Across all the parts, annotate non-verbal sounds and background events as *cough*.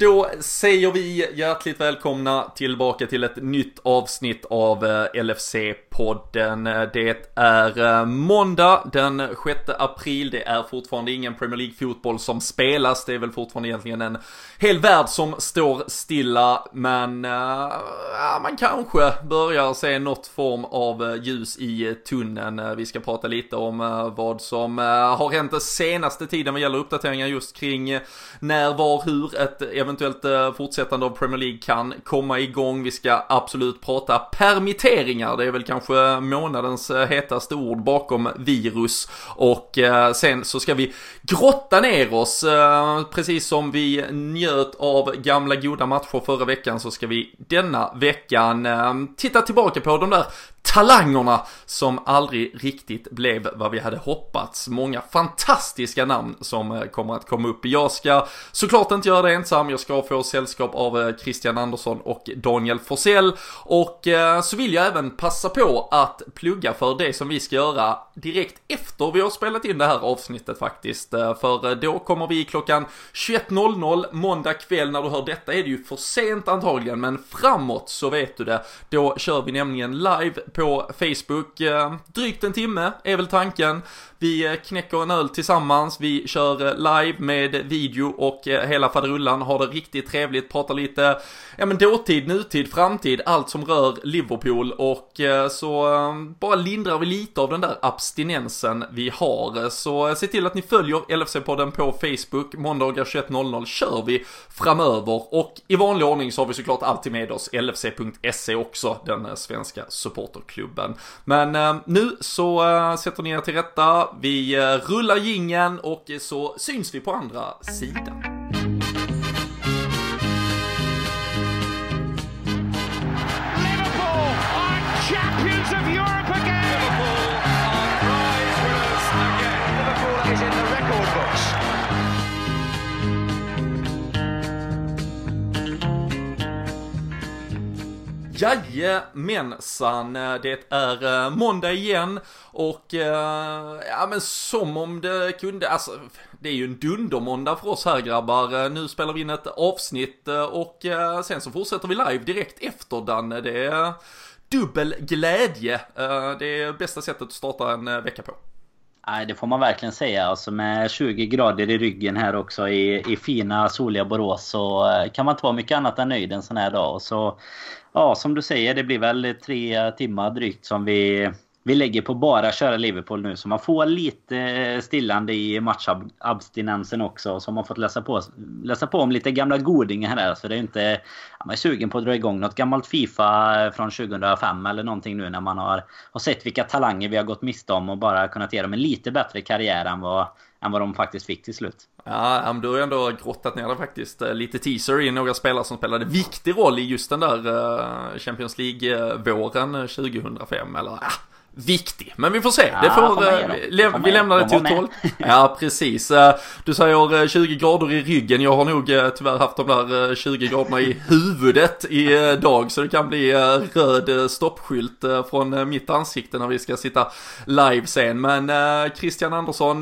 Då säger vi hjärtligt välkomna tillbaka till ett nytt avsnitt av eh, LFC-podden. Det är eh, måndag den 6 april. Det är fortfarande ingen Premier League-fotboll som spelas. Det är väl fortfarande egentligen en hel värld som står stilla. Men äh, man kanske börjar se något form av ljus i tunneln. Vi ska prata lite om vad som har hänt den senaste tiden vad gäller uppdateringar just kring när, var, hur ett eventuellt eh, fortsättande av Premier League kan komma igång. Vi ska absolut prata permitteringar. Det är väl kanske månadens eh, hetaste ord bakom virus. Och eh, sen så ska vi grotta ner oss. Precis som vi njöt av gamla goda matcher förra veckan så ska vi denna veckan titta tillbaka på de där talangerna som aldrig riktigt blev vad vi hade hoppats. Många fantastiska namn som eh, kommer att komma upp. Jag ska såklart inte göra det ensam, jag ska få sällskap av eh, Christian Andersson och Daniel Forsell. Och eh, så vill jag även passa på att plugga för det som vi ska göra direkt efter vi har spelat in det här avsnittet faktiskt. För då kommer vi klockan 21.00 måndag kväll, när du hör detta är det ju för sent antagligen, men framåt så vet du det. Då kör vi nämligen live på Facebook. Eh, drygt en timme är väl tanken. Vi eh, knäcker en öl tillsammans, vi kör eh, live med video och hela faderullan, har det riktigt trevligt, pratar lite, ja men dåtid, nutid, framtid, allt som rör Liverpool. Och så bara lindrar vi lite av den där abstinensen vi har. Så se till att ni följer LFC-podden på Facebook, måndagar 21.00 kör vi framöver. Och i vanlig ordning så har vi såklart alltid med oss LFC.se också, den svenska supporter klubben. Men eh, nu så eh, sätter ni er till rätta, vi eh, rullar gingen och så syns vi på andra sidan. Jajamensan, eh, det är eh, måndag igen och eh, ja men som om det kunde, alltså det är ju en dundermåndag för oss här grabbar. Eh, nu spelar vi in ett avsnitt och sen så fortsätter vi live direkt efter Danne. Det är dubbel glädje. Det är bästa sättet att starta en vecka på. Nej, det får man verkligen säga. Alltså med 20 grader i ryggen här också i, i fina soliga Borås så kan man inte vara mycket annat än nöjd en sån här dag. Så ja, som du säger, det blir väl tre timmar drygt som vi, vi lägger på bara köra Liverpool nu. Så man får lite eh, stillande i matchabstinensen också. Så man fått läsa på, läsa på om lite gamla godingar här. Så det är inte... Man är sugen på att dra igång något gammalt Fifa från 2005 eller någonting nu när man har, har sett vilka talanger vi har gått miste om och bara kunnat ge dem en lite bättre karriär än vad, än vad de faktiskt fick till slut. Ja, men du har ju ändå grottat ner det faktiskt. Eh, lite teaser i några spelare som spelade viktig roll i just den där eh, Champions League-våren eh, 2005. Eller ja, viktig. Men vi får se. Ja, det får, får eh, vi lämnar det till 12. *laughs* Ja, precis. Eh, du säger 20 eh, grader i ryggen. Jag har nog tyvärr haft de där 20 graderna i huvudet i dag. Så det kan bli röd stoppskylt från mitt ansikte när vi ska sitta live sen. Men Christian Andersson,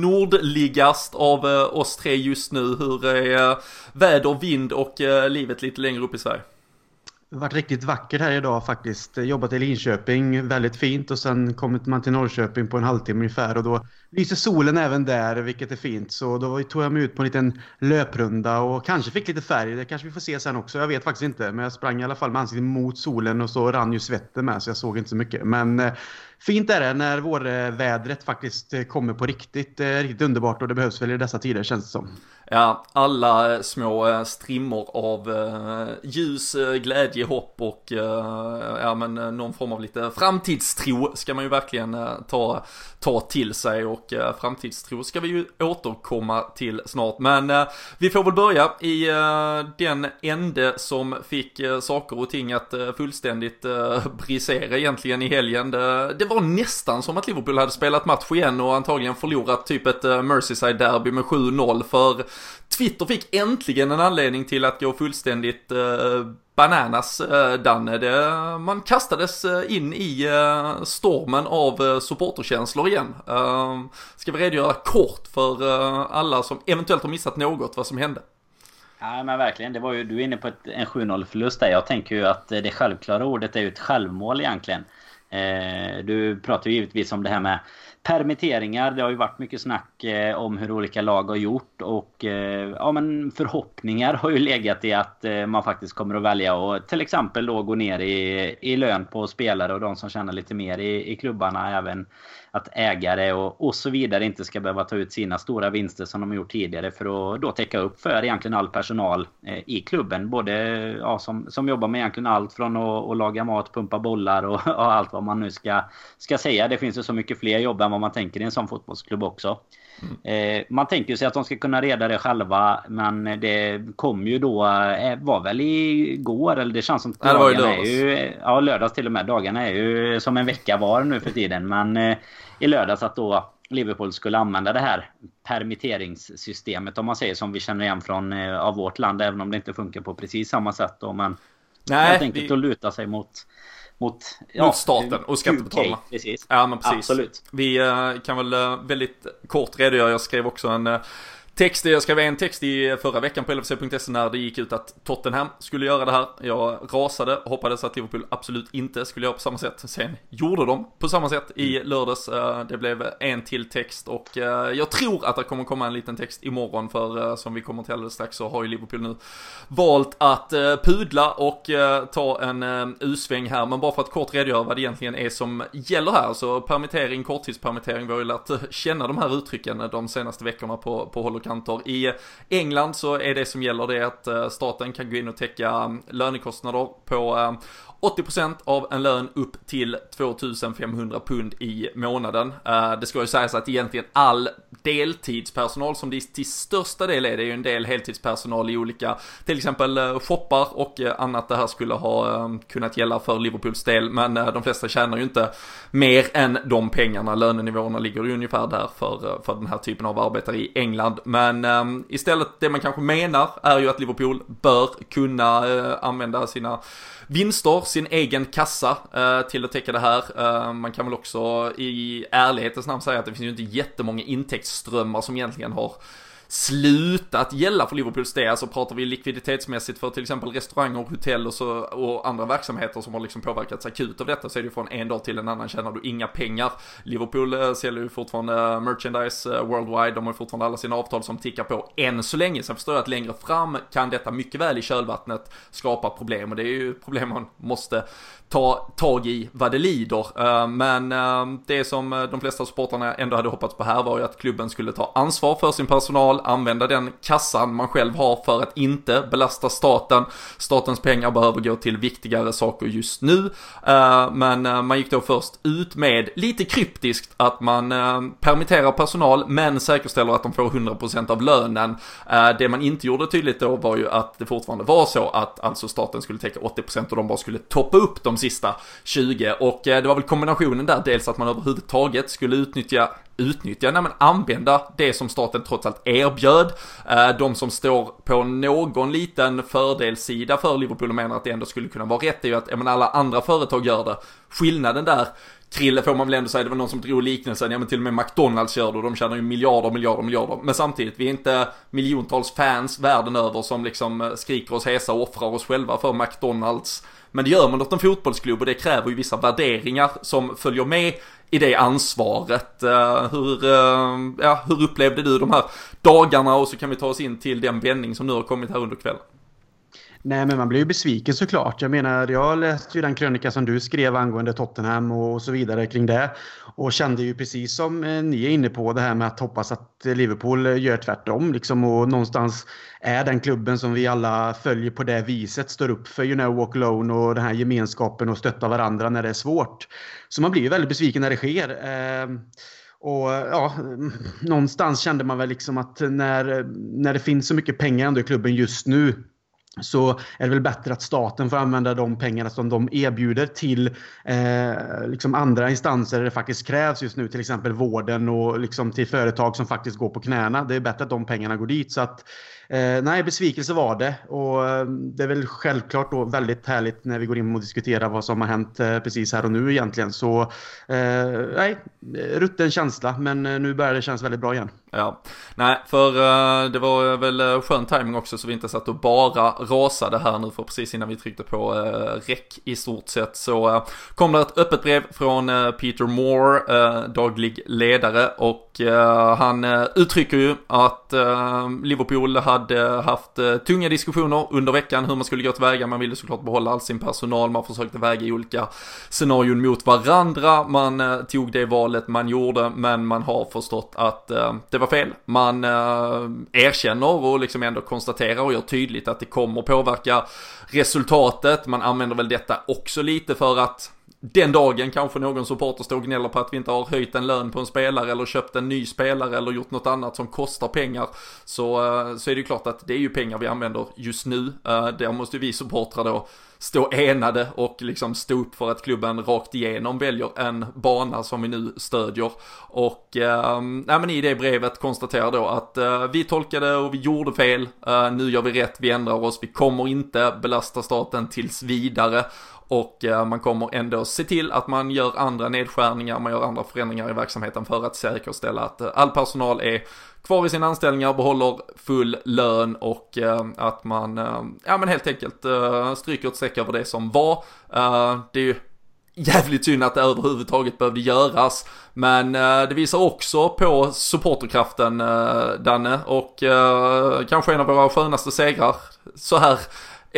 nordligast av oss tre just nu. Hur är väder, vind och livet lite längre upp i Sverige? Det har varit riktigt vackert här idag faktiskt. Jobbat i Linköping, väldigt fint och sen kommit man till Norrköping på en halvtimme ungefär och då lyser solen även där vilket är fint. Så då tog jag mig ut på en liten löprunda och kanske fick lite färg. Det kanske vi får se sen också. Jag vet faktiskt inte. Men jag sprang i alla fall med ansiktet mot solen och så rann ju svetten med så jag såg inte så mycket. Men eh, fint är det när vårvädret eh, faktiskt eh, kommer på riktigt. Eh, riktigt underbart och det behövs väl i dessa tider känns det som. Ja, alla eh, små strimmor av ljus, glädje, hopp och ja, men, någon form av lite framtidstro ska man ju verkligen ta, ta till sig och framtidstro ska vi ju återkomma till snart. Men vi får väl börja i den ände som fick saker och ting att fullständigt brisera egentligen i helgen. Det, det, var nästan som att Liverpool hade spelat match igen och antagligen förlorat typ ett eh, Merseyside-derby med 7-0 för Twitter fick äntligen en anledning till att gå fullständigt eh, bananas eh, Danne. Det, man kastades eh, in i eh, stormen av eh, supporterkänslor igen. Eh, ska vi redogöra kort för alla som eventuellt har missat något vad som hände? Ja men verkligen. Det var ju, du är inne på ett, en 7-0 förlust där. Jag tänker ju att det självklara ordet är ju ett självmål egentligen. Eh, du pratar ju givetvis om det här med permitteringar. Det har ju varit mycket snack eh, om hur olika lag har gjort och eh, ja men förhoppningar har ju legat i att eh, man faktiskt kommer att välja och till exempel då gå ner i, i lön på spelare och de som tjänar lite mer i, i klubbarna även att ägare och, och så vidare inte ska behöva ta ut sina stora vinster som de har gjort tidigare för att då täcka upp för egentligen all personal i klubben. Både ja, som, som jobbar med egentligen allt från att, att laga mat, pumpa bollar och, *laughs* och, allt vad man nu ska, ska säga. Det finns ju så mycket fler jobb än vad man tänker i en sån fotbollsklubb också. Mm. Eh, man tänker sig att de ska kunna reda det själva men det kom ju då, eh, var väl igår eller det känns som att dagarna är ju... Ja, lördags till och med. Dagarna är ju som en vecka var nu för tiden. Men eh, i lördags att då Liverpool skulle använda det här permitteringssystemet om man säger som vi känner igen från av vårt land även om det inte funkar på precis samma sätt då men Nej, helt enkelt vi... att luta sig mot mot, ja, mot staten och skattebetalarna. Precis. Ja men precis. Absolut. Vi uh, kan väl uh, väldigt kort redogöra, jag skrev också en uh, text, jag skrev en text i förra veckan på LFC.se när det gick ut att Tottenham skulle göra det här. Jag rasade, hoppades att Liverpool absolut inte skulle göra på samma sätt. Sen gjorde de på samma sätt i mm. lördags. Eh, det blev en till text och eh, jag tror att det kommer komma en liten text imorgon för eh, som vi kommer till alldeles strax så har ju Liverpool nu valt att pudla och ta en U-sväng här. Men bara för att kort redogöra vad det egentligen är som gäller här. Så permittering, korttidspermittering, vi har ju lärt känna de här uttrycken de senaste veckorna på, på håll och kanter. I England så är det som gäller det att eh, staten kan gå in och täcka mm, lönekostnader på eh, 80% av en lön upp till 2500 pund i månaden. Eh, det ska ju sägas att egentligen all deltidspersonal som det till största del är, det är ju en del heltidspersonal i olika, till exempel eh, shoppar och eh, annat det här skulle ha ehm, kunnat gälla för Liverpools del, men de flesta tjänar ju inte mer än de pengarna, lönenivåerna ligger ju ungefär där för, för den här typen av arbetare i England. Men ehm, istället det man kanske menar är ju att Liverpool bör kunna använda sina vinster, sin egen kassa eh, till att täcka det här. Eh, man kan väl också i ärlighetens namn säga att det finns ju inte jättemånga intäktsströmmar som egentligen har slutat gälla för Liverpools del. Alltså pratar vi likviditetsmässigt för till exempel restauranger, och hotell och, så, och andra verksamheter som har liksom påverkats akut av detta så är det ju från en dag till en annan tjänar du inga pengar. Liverpool eh, säljer ju fortfarande eh, merchandise eh, worldwide, de har ju fortfarande alla sina avtal som tickar på än så länge. Sen förstår jag att längre fram kan detta mycket väl i kölvattnet skapa problem och det är ju problem man måste ta tag i vad det lider. Men det som de flesta supportrarna ändå hade hoppats på här var ju att klubben skulle ta ansvar för sin personal, använda den kassan man själv har för att inte belasta staten. Statens pengar behöver gå till viktigare saker just nu. Eh, men eh, man gick då först ut med, lite kryptiskt, att man eh, permitterar personal men säkerställer att de får 100% av lönen. Det man inte gjorde tydligt då var ju att det fortfarande var så att alltså staten skulle täcka 80% och de bara skulle toppa upp de sista 20 och det var väl kombinationen där, dels att man överhuvudtaget skulle utnyttja utnyttja, nej men använda det som staten trots allt erbjöd. Eh, de som står på någon liten fördelssida för Liverpool och menar att det ändå skulle kunna vara rätt är ju att, ja men alla andra företag gör det. Skillnaden där Krille får man väl ändå säga, det var någon som drog liknelsen, ja men till och med McDonalds gör det och de tjänar ju miljarder, miljarder, miljarder. Men samtidigt, vi är inte miljontals fans världen över som liksom eh, skriker oss hesa och offrar oss själva för McDonalds. Men det gör man åt en fotbollsklubb och det kräver ju vissa värderingar som följer med i det ansvaret. Eh, hur, eh, ja, hur upplevde du de här dagarna och så kan vi ta oss in till den vändning som nu har kommit här under kvällen. Nej, men man blir ju besviken såklart. Jag menar, jag läste ju den krönika som du skrev angående Tottenham och så vidare kring det. Och kände ju precis som eh, ni är inne på det här med att hoppas att Liverpool gör tvärtom. Liksom, och någonstans är den klubben som vi alla följer på det viset. Står upp för you know, walk alone och den här gemenskapen och stöttar varandra när det är svårt. Så man blir ju väldigt besviken när det sker. Ehm, och ja, någonstans kände man väl liksom att när, när det finns så mycket pengar ändå i klubben just nu så är det väl bättre att staten får använda de pengarna som de erbjuder till eh, liksom andra instanser där det faktiskt krävs just nu, till exempel vården och liksom till företag som faktiskt går på knäna. Det är bättre att de pengarna går dit. Så att, eh, nej, besvikelse var det. Och eh, det är väl självklart då väldigt härligt när vi går in och diskuterar vad som har hänt eh, precis här och nu egentligen. Så eh, nej, rutten känsla, men eh, nu börjar det kännas väldigt bra igen. Ja, nej, för eh, det var eh, väl eh, skön timing också så vi inte satt och bara rasade här nu för precis innan vi tryckte på räck i stort sett så kom det ett öppet brev från Peter Moore, daglig ledare och han uttrycker ju att Liverpool hade haft eh, tunga diskussioner under veckan hur man skulle gå tillväga. Man ville såklart behålla all sin personal, man försökte väga i olika scenarion mot varandra. Man eh, tog det valet man gjorde men man har förstått att eh, det var fel. Man erkänner och liksom ändå konstaterar och gör tydligt att det kommer påverka resultatet. Man använder väl detta också lite för att den dagen kanske någon supporter står och gnäller på att vi inte har höjt en lön på en spelare eller köpt en ny spelare eller gjort något annat som kostar pengar. Så, eh, så är det ju klart att det är ju pengar vi använder just nu. Eh, där måste vi supportrar då stå enade och liksom stå upp för att klubben rakt igenom väljer en bana som vi nu stödjer. Och eh, nej, men i det brevet konstaterar då att eh, vi tolkade och vi gjorde fel, eh, nu gör vi rätt, vi ändrar oss, vi kommer inte belasta staten tills vidare och eh, man kommer ändå se till att man gör andra nedskärningar, man gör andra förändringar i verksamheten för att säkerställa att eh, all personal är kvar i sina anställningar, behåller full lön och eh, att man, eh, ja men helt enkelt stryker ett streck över det som var. Det är ju jävligt synd att det överhuvudtaget behövde göras. Men det visar också på supporterkraften Danne och kanske en av våra skönaste segrar så här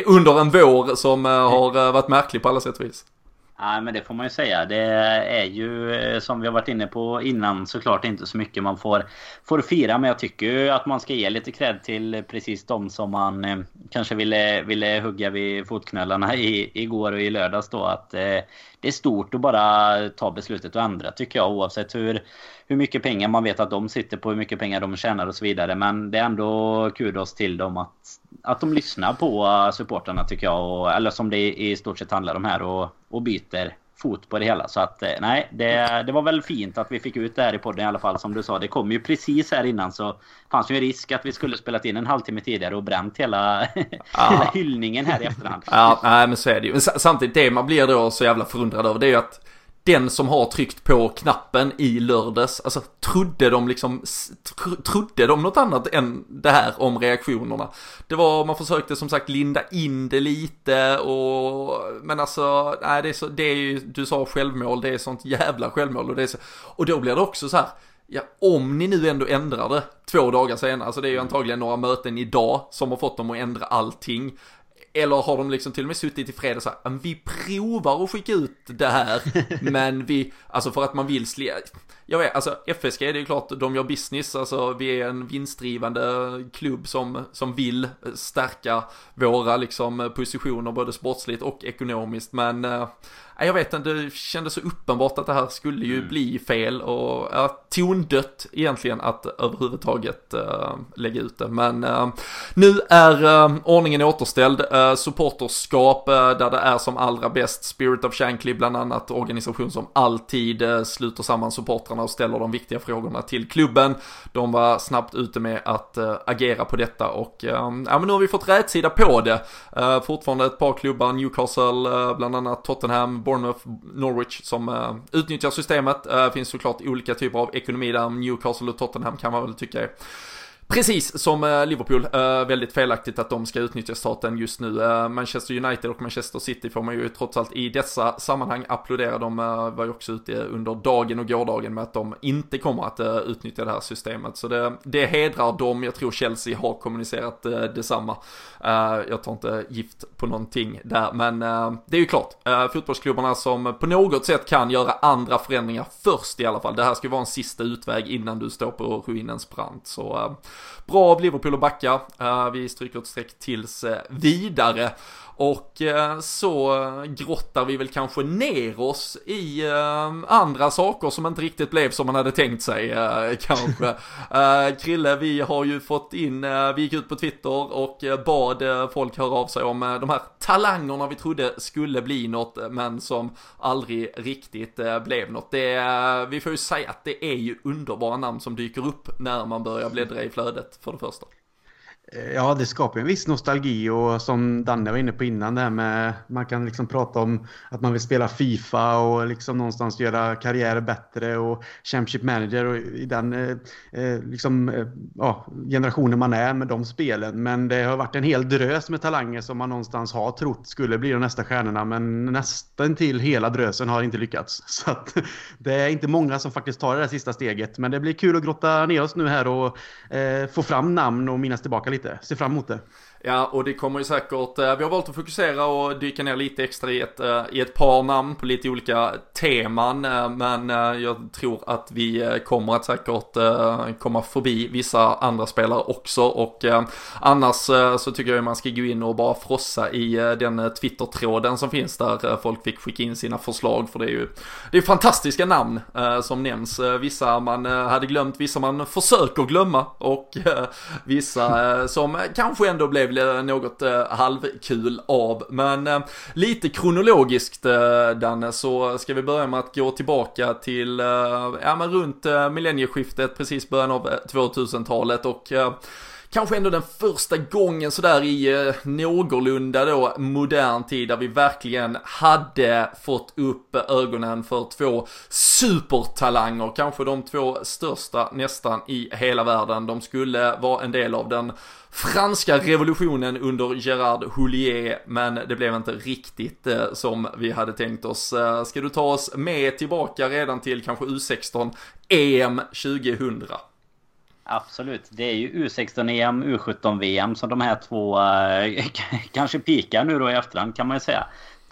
under en vår som eh, har eh, varit märklig på alla sätt och vis. Ja men det får man ju säga. Det är ju eh, som vi har varit inne på innan såklart inte så mycket man får, får fira. Men jag tycker ju att man ska ge lite cred till precis de som man eh, kanske ville, ville hugga vid fotknölarna i, igår och i lördags då. Att eh, det är stort att bara ta beslutet och ändra tycker jag oavsett hur, hur mycket pengar man vet att de sitter på, hur mycket pengar de tjänar och så vidare. Men det är ändå kudos till dem att, att de lyssnar på supporterna tycker jag. Och, eller som det i stort sett handlar om här och, och byter fot på det hela. Så att eh, nej, det, det var väl fint att vi fick ut det här i podden i alla fall som du sa. Det kom ju precis här innan så fanns ju en risk att vi skulle spelat in en halvtimme tidigare och bränt hela, *laughs* ja. hela hyllningen här i efterhand. Ja, nej men så är det ju. Men samtidigt det man blir då så jävla förundrad över det är ju att den som har tryckt på knappen i lördags, alltså trodde de liksom, tr trodde de något annat än det här om reaktionerna? Det var, man försökte som sagt linda in det lite och, men alltså, nej det är så, det är ju, du sa självmål, det är sånt jävla självmål och det är så, och då blir det också så här, Ja, om ni nu ändå ändrar det två dagar senare, alltså det är ju antagligen några möten idag som har fått dem att ändra allting. Eller har de liksom till och med suttit i fred och sagt, vi provar att skicka ut det här, *laughs* men vi, alltså för att man vill sli... Jag vet, alltså FSG det är ju klart, de gör business, alltså vi är en vinstdrivande klubb som, som vill stärka våra liksom positioner både sportsligt och ekonomiskt, men äh, jag vet inte, det kändes så uppenbart att det här skulle ju mm. bli fel och ja, tondött egentligen att överhuvudtaget uh, lägga ut det. Men uh, nu är uh, ordningen återställd. Uh, supporterskap där det är som allra bäst. Spirit of Shankly bland annat, organisation som alltid sluter samman supportrarna och ställer de viktiga frågorna till klubben. De var snabbt ute med att eh, agera på detta och eh, ja men nu har vi fått rätsida på det. Eh, fortfarande ett par klubbar, Newcastle, bland annat Tottenham, Bournemouth, Norwich som utnyttjar systemet. Uh, finns såklart olika typer av ekonomi där, Newcastle och Tottenham kan man väl tycka är Precis som eh, Liverpool, eh, väldigt felaktigt att de ska utnyttja staten just nu. Eh, Manchester United och Manchester City får man ju trots allt i dessa sammanhang applådera. De var ju också ute under dagen och gårdagen med att de inte kommer att utnyttja det här systemet. Så det, det hedrar dem. Jag tror Chelsea har kommunicerat detsamma. Jag tar inte gift på någonting där, men det är ju klart. Fotbollsklubbarna som på något sätt kan göra andra förändringar först i alla fall. Det här ska vara en sista utväg innan du står på ruinens brant. Så Bra av Liverpool att backa. Eh, vi stryker ett streck tills eh, vidare. Och eh, så grottar vi väl kanske ner oss i andra saker som inte riktigt blev som man hade tänkt sig kanske. *laughs* Krille, vi har ju fått in, vi gick ut på Twitter och bad folk höra av sig om de här talangerna vi trodde skulle bli något men som aldrig riktigt blev något. Det, vi får ju säga att det är ju underbara namn som dyker upp när man börjar bläddra i flödet för det första. Ja, det skapar en viss nostalgi och som Danne var inne på innan där med man kan liksom prata om att man vill spela Fifa och liksom någonstans göra karriär bättre och Championship Manager och i den eh, eh, liksom, eh, ja, generationen man är med de spelen. Men det har varit en hel drös med talanger som man någonstans har trott skulle bli de nästa stjärnorna men nästan till hela drösen har inte lyckats. *laughs* Så att, det är inte många som faktiskt tar det där sista steget. Men det blir kul att grotta ner oss nu här och eh, få fram namn och minnas tillbaka lite. Ser fram emot det. Ja, och det kommer ju säkert, eh, vi har valt att fokusera och dyka ner lite extra i ett, eh, i ett par namn på lite olika teman. Eh, men jag tror att vi kommer att säkert komma förbi vissa andra spelare också. Och annars så tycker jag man ska gå in och bara frossa i den Twitter-tråden som finns där folk fick skicka in sina förslag. För det är ju, det är fantastiska namn som nämns. Vissa man hade glömt, vissa man försöker glömma och vissa som kanske ändå blev något eh, halvkul av. Men eh, lite kronologiskt eh, Danne så ska vi börja med att gå tillbaka till, eh, ja men runt eh, millennieskiftet, precis början av eh, 2000-talet och kanske ändå den första gången sådär i eh, någorlunda då modern tid där vi verkligen hade fått upp ögonen för två supertalanger, kanske de två största nästan i hela världen. De skulle vara en del av den franska revolutionen under Gerard Houllier, men det blev inte riktigt eh, som vi hade tänkt oss. Eh, ska du ta oss med tillbaka redan till kanske U16 EM 2000? Absolut. Det är ju U16-EM, U17-VM som de här två äh, *laughs* kanske pikar nu då i efterhand kan man ju säga.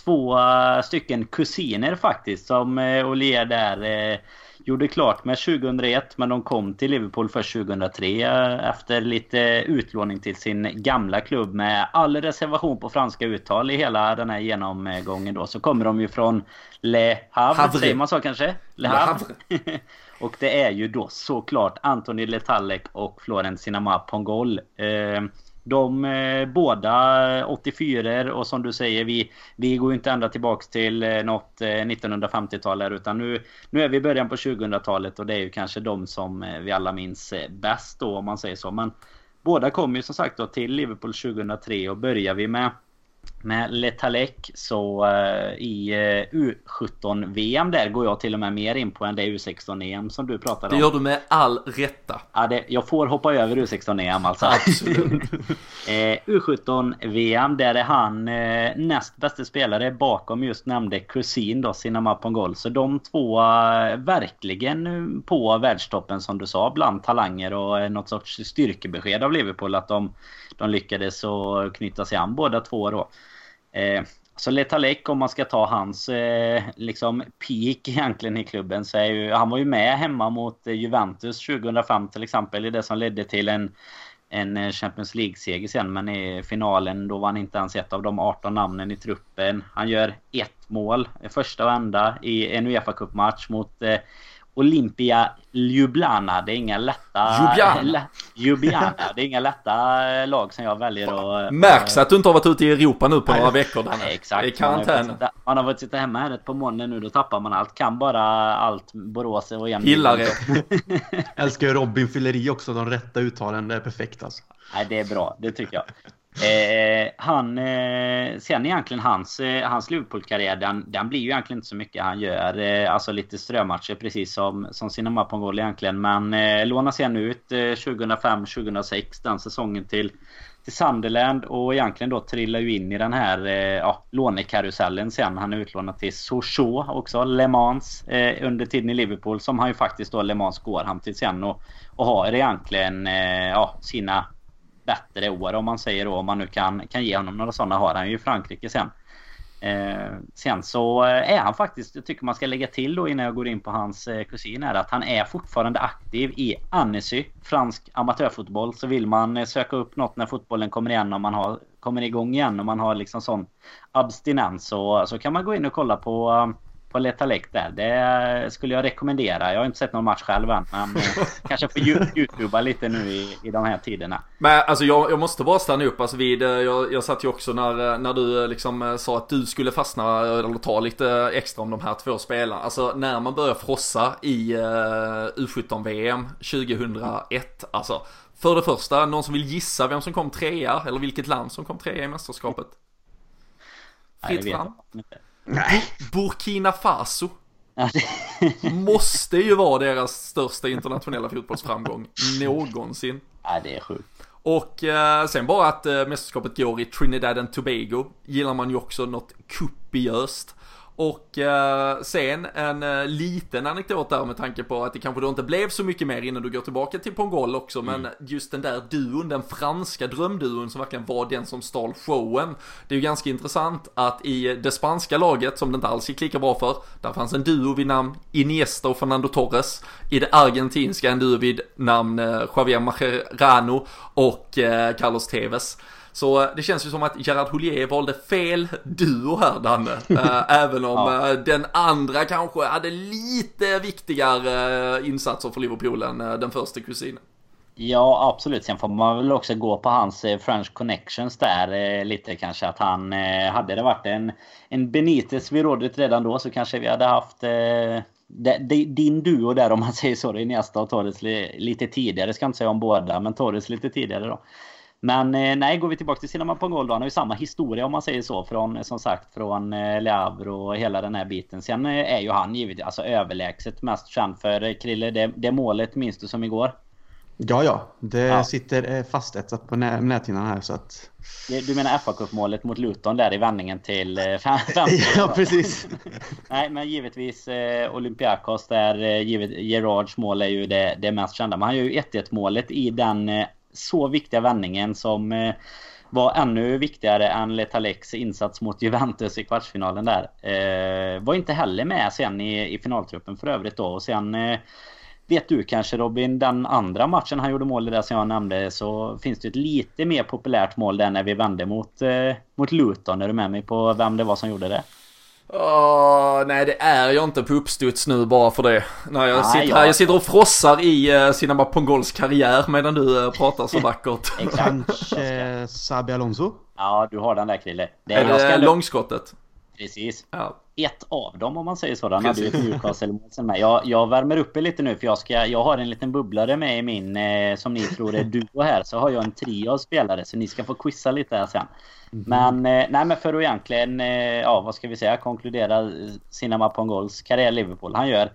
Två äh, stycken kusiner faktiskt som äh, Olier där gjorde klart med 2001 men de kom till Liverpool först 2003 efter lite utlåning till sin gamla klubb med all reservation på franska uttal i hela den här genomgången då så kommer de ju från Le Havre, Havre. säger man så kanske? Le Havre. Le Havre. *laughs* Och det är ju då såklart Anthony Letalek och Florent Sinama Pongol. Ehm, de eh, båda 84 och som du säger vi, vi går ju inte ända tillbaks till eh, något eh, 1950-tal här utan nu, nu är vi i början på 2000-talet och det är ju kanske de som eh, vi alla minns eh, bäst då om man säger så. Men båda kom ju som sagt då till Liverpool 2003 och börjar vi med med Letalek så uh, i uh, U17-VM där går jag till och med mer in på än det U16-EM som du pratade om. Det gör du med all rätta. Ja, det, jag får hoppa över U16-EM alltså. Absolut. *laughs* uh, U17-VM där är han näst bästa spelare bakom just nämnde kusin då, Sinama Pongol. Så de två verkligen på världstoppen som du sa bland talanger och något sorts styrkebesked av Liverpool att de de lyckades att knyta sig an båda två då. Eh, så Letalek om man ska ta hans eh, liksom peak egentligen i klubben så är ju han var ju med hemma mot Juventus 2005 till exempel i det som ledde till en en Champions League-seger sen men i finalen då var han inte ens ett av de 18 namnen i truppen. Han gör ett mål, första och enda i en Uefa Cup-match mot eh, Olympia Ljubljana. Det är inga lätta... Ljubljana. *laughs* Ljubljana. Det är inga lätta eh, lag som jag väljer att... Märks att du inte har varit ute i Europa nu på några veckor Danne. Exakt. I karantän. Man har fått sitta hemma här ett par månader nu. Då tappar man allt. Kan bara allt Borås och jämnt. Gillar det. *laughs* Älskar ju Robin Fylleri också. De rätta uttalen. Det är perfekt alltså. Nej, det är bra. Det tycker jag. Eh, han, eh, sen egentligen hans, eh, hans Liverpool-karriär, den, den blir ju egentligen inte så mycket. Han gör eh, alltså lite strömatcher precis som, som Sinema Pongol egentligen. Men eh, lånas sen ut eh, 2005-2006 den säsongen till, till Sunderland och egentligen då trillar ju in i den här eh, ja, lånekarusellen sen. Han är utlånad till Sochaux också, Le Mans eh, under tiden i Liverpool som han ju faktiskt då Le Mans går han till sen och, och har egentligen eh, ja, sina bättre år om man säger då. Om man nu kan, kan ge honom några sådana har han ju i Frankrike sen. Eh, sen så är han faktiskt, jag tycker man ska lägga till då innan jag går in på hans eh, kusin är att han är fortfarande aktiv i Annecy, fransk amatörfotboll. Så vill man eh, söka upp något när fotbollen kommer igen och man har, kommer igång igen och man har liksom sån abstinens så, så kan man gå in och kolla på eh, på Letalek där. Det skulle jag rekommendera. Jag har inte sett någon match själv än. Men eh, *laughs* kanske får youtuba lite nu i, i de här tiderna. Men alltså jag, jag måste bara stanna upp alltså vid, eh, jag, jag satt ju också när, eh, när du liksom sa att du skulle fastna eller ta lite extra om de här två spelarna. Alltså när man börjar frossa i uh, U17-VM 2001, alltså För det första, någon som vill gissa vem som kom trea eller vilket land som kom trea i mästerskapet? Fritt fram. Nej. Burkina Faso Ja, det- måste ju vara deras största internationella fotbollsframgång någonsin. Nej, det är sjukt. Och eh, sen bara att eh, mästerskapet går i Trinidad and Tobago gillar man ju också något kupiöst. Och eh, sen en eh, liten anekdot där med tanke på att det kanske då inte blev så mycket mer innan du går tillbaka till Pongol också. Men just den där duon, den franska drömduon som verkligen var den som stal showen. Det är ju ganska intressant att i det spanska laget, som det inte alls gick lika bra för, där fanns en duo vid namn Iniesta och Fernando Torres. I det argentinska en duo vid namn eh, Javier Mascherano och Carlos Tevez. Så eh, det känns ju som att Gerard Houllier valde fel duo här Danne. *laughs* Eh, även om Ja. eh, den andra kanske hade lite viktigare insatser för Liverpool än den första kusinen. Ja, absolut. Sen får man väl också gå på hans French connections där lite kanske. Att han, hade det varit en, en Benitez vid rådet redan då så kanske vi hade haft din duo där om man säger så. Iniesta och Torres li, lite tidigare. Ska inte säga om båda, men Torres lite tidigare då. Men eh, nej, går vi tillbaka till Cinema Pongol då. Han har ju samma historia om man säger så. Från, eh, som sagt, från eh, Le Havre och hela den här biten. Sen eh, är ju han givetvis alltså, överlägset mest känd för eh, Krille. Det, det målet minns du som igår? Ja, ja. Det Ja. sitter eh, fastetsat på nä näthinnan här så att... Du menar fa målet mot Luton där i vändningen till eh, fem, *laughs* fem. Ja, precis. *laughs* Nej, men givetvis eh, Olympiakos där eh, givet, Gerards mål är ju det, det mest kända. Men han gör ju 1-1 målet i den eh, så viktiga vändningen som eh, var ännu viktigare än Letaleks insats mot Juventus i kvartsfinalen där. Eh, var inte heller med sen i, i finaltruppen för övrigt då. Och sen eh, Vet du kanske Robin, den andra matchen han gjorde mål i där som jag nämnde så finns det ett lite mer populärt mål där när vi vände mot, eh, mot Luton. Är du med mig på vem det var som gjorde det? Åh, nej det är jag inte på uppstuds nu bara för det. Nej, jag, Nej, sitter, jag- här, jag sitter och frossar i uh, Cinema Pongols karriär medan du eh, pratar så *laughs* vackert. Kanske Sabi Alonso? Ja, du har den där Krille. Det är jag ska det långskottet? Precis. Ja. Ett av dem om man säger så. Han hade ju ett. Newcastle-mål med. Jag, jag värmer upp er lite nu för jag, ska, jag har en liten bubblare med i min eh, som ni tror är duo här. Så har jag en trio av spelare så ni ska få quizza lite här sen. Men, eh, nej, men för att egentligen, eh, ja vad ska vi säga, konkludera eh, Cinema Pongols karriär i Liverpool. Han gör Eh,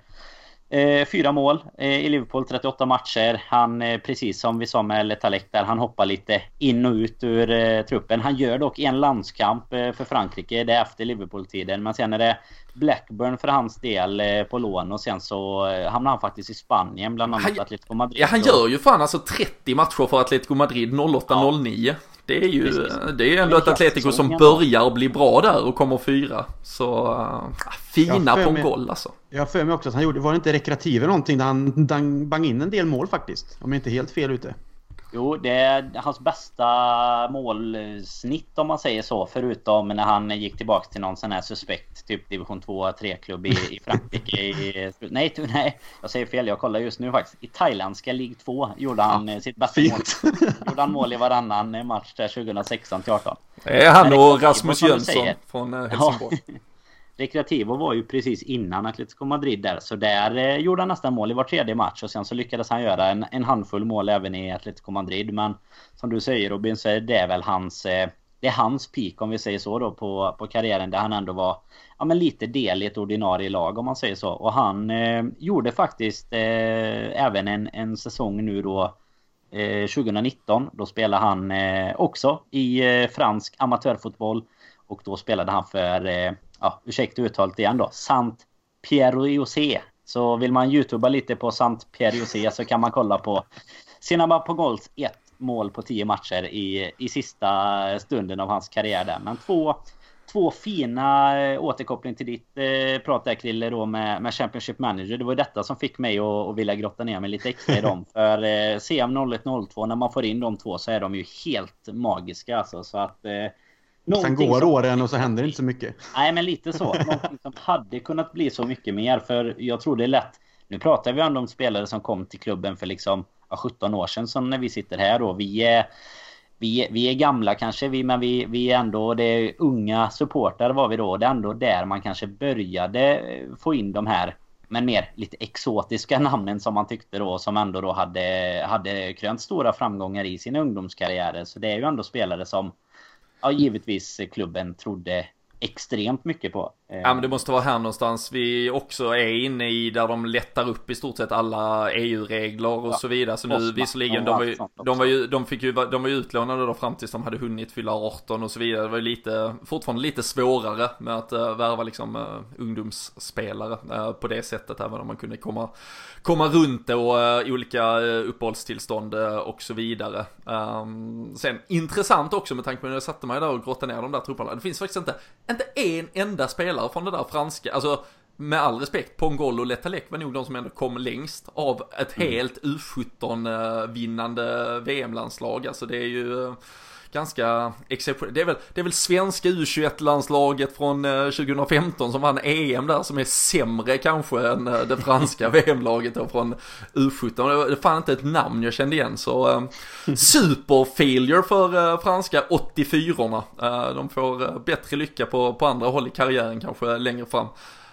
Eh, fyra mål eh, i Liverpool, 38 matcher. Han, eh, precis som vi sa med Letalek där, han hoppar lite in och ut ur eh, truppen. Han gör dock en landskamp eh, för Frankrike, det är efter Liverpool-tiden. Men sen är det Blackburn för hans del eh, på lån och sen så eh, hamnar han faktiskt i Spanien, bland annat Han- Atletico Madrid. Ja, han gör ju fan alltså 30 matcher för Atletico Madrid 08-09. Det är ju, Precis. det är ju ändå ett Atletico som börjar bli bra där och kommer fyra. Så, uh, fina för mig- Pongol alltså. Jag har för mig också att han gjorde, var det inte rekreativ eller någonting där han, där han bang in en del mål faktiskt? Om jag inte är helt fel ute. Jo, det är hans bästa målsnitt om man säger så. Förutom när han gick tillbaka till någon sån här suspekt typ division 2-3-klubb i, i Frankrike. I, nej, nej, jag säger fel. Jag kollar just nu faktiskt. I thailändska League 2 gjorde han eh, sitt bästa mål. Fint. Gjorde han mål i varannan eh, match där 2016 till 18. Det är han och Rasmus Jönsson från eh, Ja. *laughs* Recreativo var ju precis innan Atletico Madrid där. Så där eh, gjorde han nästan mål i var tredje match. Och sen så lyckades han göra en, en handfull mål även i Atletico Madrid. Men som du säger Robin så är det väl hans... Eh, det är hans peak om vi säger så då på, på karriären. Där han ändå var ja, men lite del i ett ordinarie lag om man säger så. Och han eh, gjorde faktiskt eh, även en, en säsong nu då eh, 2019. Då spelade han eh, också i eh, fransk amatörfotboll. Och då spelade han för, eh, ja, ursäkta uttalet igen då, Sant Pierre. Så vill man youtuba lite på Sant Pierre så kan man kolla på på Goals ett mål på tio matcher i, i sista stunden av hans karriär där. Men två, två fina eh, återkoppling till ditt eh, prat där Krille då med, med Championship Manager. Det var detta som fick mig att, att vilja grotta ner mig lite extra i dem. *laughs* För eh, CM 0102 när man får in de två så är de ju helt magiska alltså. Så att eh, Sen går som- åren och så händer det inte så mycket. Nej, men lite så. Någonting som hade kunnat bli så mycket mer. För jag tror det är lätt. Nu pratar vi ändå om spelare som kom till klubben för liksom ja, 17 år sedan. Som när vi sitter här då. Vi är, vi, är- vi är gamla kanske, vi, men vi, vi är ändå det är unga supportrar var vi då. Det är ändå där man kanske började få in de här men mer lite exotiska namnen som man tyckte då som ändå då hade, hade krönt stora framgångar i sina ungdomskarriärer. Så det är ju ändå spelare som ja, givetvis eh, klubben trodde extremt mycket på. Ja men det måste vara här någonstans vi också är inne i där de lättar upp i stort sett alla EU-regler och ja. så vidare. Så nu visserligen, de var, ju, de var ju, de fick ju, de var ju utlånade då fram tills de hade hunnit fylla 18 och så vidare. Det var ju lite, fortfarande lite svårare med att uh, värva liksom uh, ungdomsspelare uh, på det sättet. Även om man kunde komma, komma runt det och uh, olika uh, uppehållstillstånd och så vidare. Um, sen intressant också med tanke på när jag satte mig där och grottade ner de där trupperna. Det finns faktiskt inte, inte en enda spelare spelare från det där franska, alltså med all respekt, Pongol och Letalek var nog de som ändå kom längst av ett mm. helt U17 vinnande VM-landslag. Alltså det är ju eh, ganska exceptionellt. Det är väl, det är väl svenska U21-landslaget från 2015 eh, som vann EM där som är sämre kanske än eh, det franska *laughs* VM-laget då från U17. Det fann inte ett namn jag kände igen så uh, super för uh, franska 84orna. Uh, de får bättre lycka på, på andra håll i karriären kanske längre fram.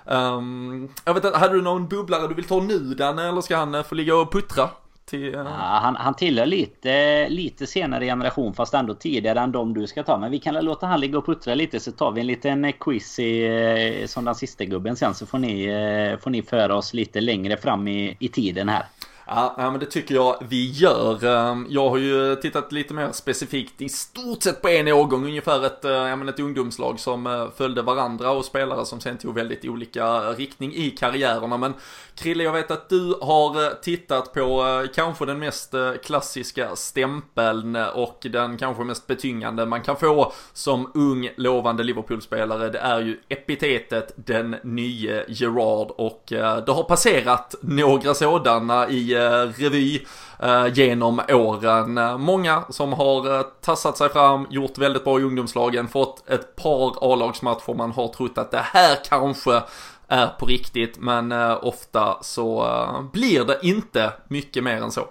Um, jag vet inte, hade du någon bubblare du vill ta nu Danne eller ska han få ligga och puttra? Till, eh, ja, han, han tillhör lite, lite senare generation fast ändå tidigare än de du ska ta. Men vi kan låta han ligga och puttra lite så tar vi en liten quiz i, eh, som den sista gubben sen så får ni, eh, får ni föra oss lite längre fram i, i tiden här. Ja, men det tycker jag vi gör. Ehm, jag har ju tittat lite mer specifikt i stort sett på en årgång, ungefär ett, eh, ja, men ett ungdomslag som eh, följde varandra och spelare som sen tog väldigt olika riktning i karriärerna. Men Krille, jag vet att du har eh, tittat på kanske den mest klassiska stämpeln och den kanske mest betyngande man kan få som ung lovande Liverpool-spelare. Det är ju epitetet den nye Gerard och det har passerat några sådana i Eh, revy eh, genom åren. Många som har eh, tassat sig fram, gjort väldigt bra i ungdomslagen, fått ett par A-lagsmatcher man har trott att det här kanske är på riktigt, men ofta så blir det inte mycket mer än så.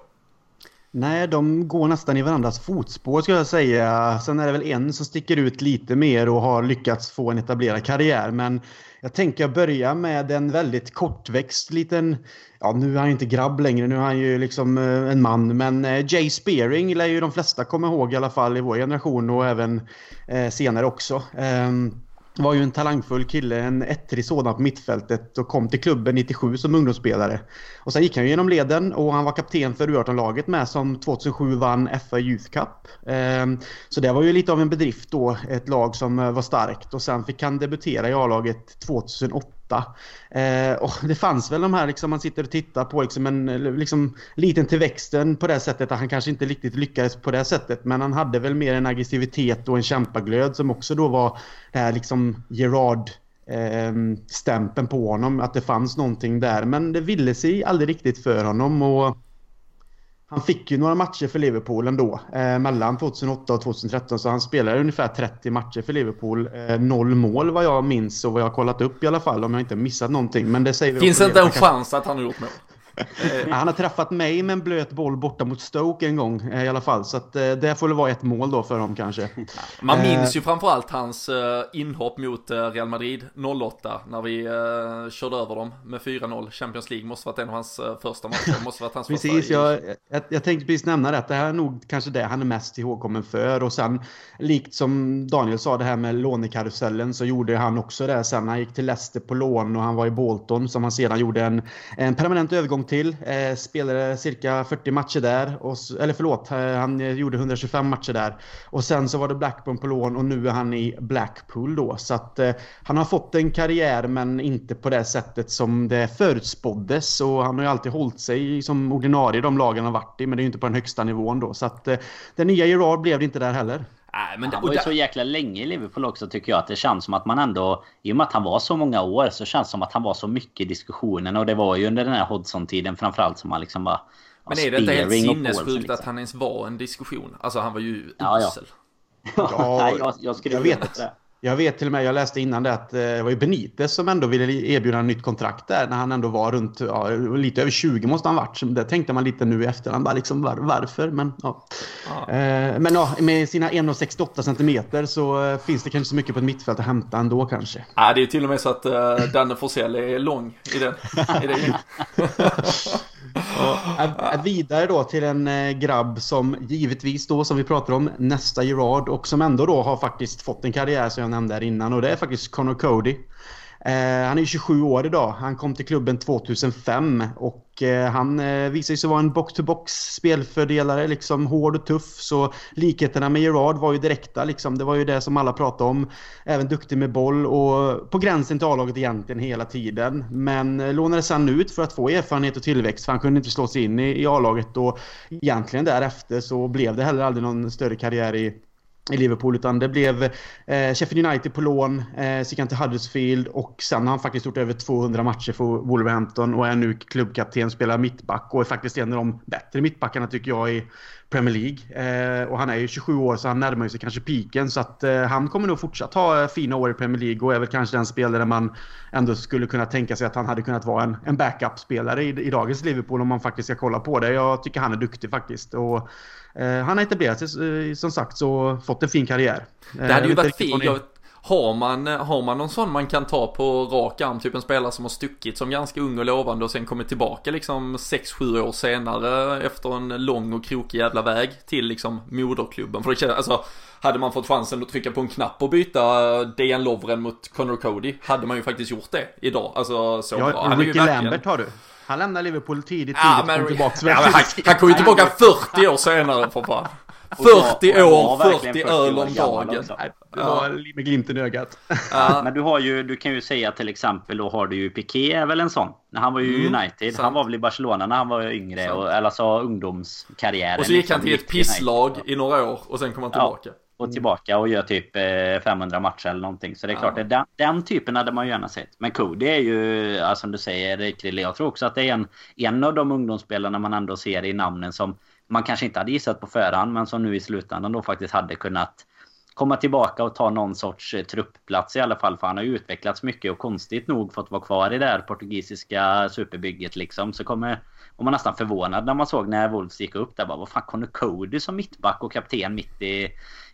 Nej, de går nästan i varandras fotspår skulle jag säga. Sen är det väl en som sticker ut lite mer och har lyckats få en etablerad karriär. Men jag tänker börja med en väldigt kortväxt liten, ja nu är han ju inte grabb längre, nu är han ju liksom eh, en man. Men eh, Jay Spearing lär ju de flesta komma ihåg i alla fall i vår generation och även eh, senare också. Ehm, var ju en talangfull kille, en ettrig sådan på mittfältet och kom till klubben 97 som ungdomsspelare. Och sen gick han genom leden och han var kapten för U18-laget med som 2007 vann FA Youth Cup. Ehm, så det var ju lite av en bedrift då, ett lag som eh, var starkt och sen fick han debutera i A-laget 2008 Eh, och det fanns väl de här, liksom, man sitter och tittar på liksom en liksom, liten till växten på det sättet att han kanske inte riktigt lyckades på det sättet. Men han hade väl mer en aggressivitet och en kämpaglöd som också då var det här liksom Gerard ehm, stämpeln på honom, att det fanns någonting där. Men det ville sig aldrig riktigt för honom. och han fick ju några matcher för Liverpool ändå. Eh, mellan 2008 och 2013. Så han spelade ungefär 30 matcher för Liverpool. Eh, noll mål vad jag minns och vad jag har kollat upp i alla fall. Om jag inte missat någonting. Men det säger Finns inte en chans att han har gjort mål? Han har träffat mig med en blöt boll borta mot Stoke en gång eh, i alla fall. Så att, eh, det får väl vara ett mål då för dem kanske. Man minns ju framförallt hans inhopp mot Real Madrid 08 när vi körde över dem med 4-0. Champions League måste varit en av hans första matcher. *laughs* Måste varit hans precis, jag, jag, jag tänkte precis nämna det. Det här är nog kanske det han är mest ihågkommen för. Och sen likt som Daniel sa det här med lånekarusellen så gjorde han också det sen. Han gick till Leicester på lån och han var i Bolton som han sedan gjorde en, en permanent övergång till. Eh, spelade cirka 40 matcher där. Och, eller förlåt, eh, han gjorde 125 matcher där. Och sen så var det Blackburn på lån och nu är han i Blackpool då. Så att eh, han har fått en karriär men inte på det sättet som det förutspåddes. Och han har ju alltid hållit sig som ordinarie i de lagen han varit i. Men det är ju inte på den högsta nivån då. Så att eh, den nya Gerard blev det inte där heller. Nej, men han var ju så jäkla länge i Liverpool också tycker jag. Att det känns som att man ändå... I och med att han var så många år så känns det som att han var så mycket i diskussionen. Och det var ju under den här Hodgson-tiden framförallt som man liksom bara... Men är det inte helt sinnessjukt liksom. att han ens var en diskussion? Alltså han var ju usel. Ja, ja. *laughs* ja, jag, jag skulle jag vet det. Jag vet till och med, jag läste innan det att eh, det var ju Benitez som ändå ville erbjuda en nytt kontrakt där när han ändå var runt, ja, lite över 20 måste han varit. Så det tänkte man lite nu i efterhand, bara liksom var, varför? Men ja. ja. Eh, men ja, med sina 1,68 centimeter så eh, finns det kanske så mycket på ett mittfält att hämta ändå kanske. Ja, det är till och med så att uh, Danne Forsell är lång i den. I det. *laughs* *laughs* ja, vidare då till en eh, grabb som givetvis då, som vi pratar om, nästa Gerard och som ändå då har faktiskt fått en karriär som jag nämnde här innan och det är faktiskt Connor Cody. Eh, han är 27 år idag. Han kom till klubben 2005 och eh, han eh, sig vara en box-to-box spelfördelare, liksom hård och tuff. Så likheterna med Gerard var ju direkta liksom. Det var ju det som alla pratade om. Även duktig med boll och på gränsen till A-laget egentligen hela tiden. Men eh, lånades sen ut för att få erfarenhet och tillväxt för han kunde inte slå sig in i, i A-laget och egentligen därefter så blev det heller aldrig någon större karriär i i Liverpool utan det blev eh, Sheffield United på lån, eh, så gick han till Huddersfield och sen har han faktiskt gjort över 200 matcher för Wolverhampton och är nu klubbkapten, spelar mittback och är faktiskt en av de bättre mittbackarna tycker jag i Premier League. Eh, och han är ju 27 år så han närmar sig kanske piken så att eh, han kommer nog fortsatt ha eh, fina år i Premier League och är väl kanske den spelare man ändå skulle kunna tänka sig att han hade kunnat vara en, en backup-spelare i, i dagens Liverpool om man faktiskt ska kolla på det. Jag tycker han är duktig faktiskt. Och, Eh, han har etablerat sig eh, som sagt så fått en fin karriär. Det hade ju varit fint. Har man, har man någon sån man kan ta på rak arm, typ en spelare som har stuckit som ganska ung och lovande och sen kommit tillbaka liksom 6-7 år senare efter en lång och krokig jävla väg till liksom moderklubben. För det känns, alltså, hade man fått chansen att trycka på en knapp och byta DN Lovren mot Connor Cody hade man ju faktiskt gjort det idag. Alltså så ja, bra. Ricky Lambert har du. Han lämnade Liverpool tidigt, tidigt ja, men, kom tillbaka. Ja, han, han kom ju tillbaka 40 år senare för fan. 40 år, 40 öl om dagen. Det var med glimten i ögat. Ja. *laughs* Men du har ju, du kan ju säga till exempel, då har du ju Piqué är väl en sån. När han var ju mm, United. Sant. Han var väl i Barcelona när han var yngre. Och, eller alltså ungdomskarriären. Och så gick han till ett pisslag i några år och sen kom han tillbaka. Ja och tillbaka och gör typ 500 eh, matcher eller någonting. Så det är klart, ja. den, den typen hade man ju gärna sett. Men Cody är ju, alltså, som du säger, riktigt Jag tror också att det är en, en av de ungdomsspelarna man ändå ser i namnen som man kanske inte hade gissat på förhand, men som nu i slutändan då faktiskt hade kunnat komma tillbaka och ta någon sorts eh, truppplats i alla fall. För han har ju utvecklats mycket och konstigt nog fått vara kvar i det här portugisiska superbygget liksom. Så kommer var man nästan förvånad när man såg när Wolves gick upp där. Bara, vad fan, Connor Cody som mittback och kapten mitt i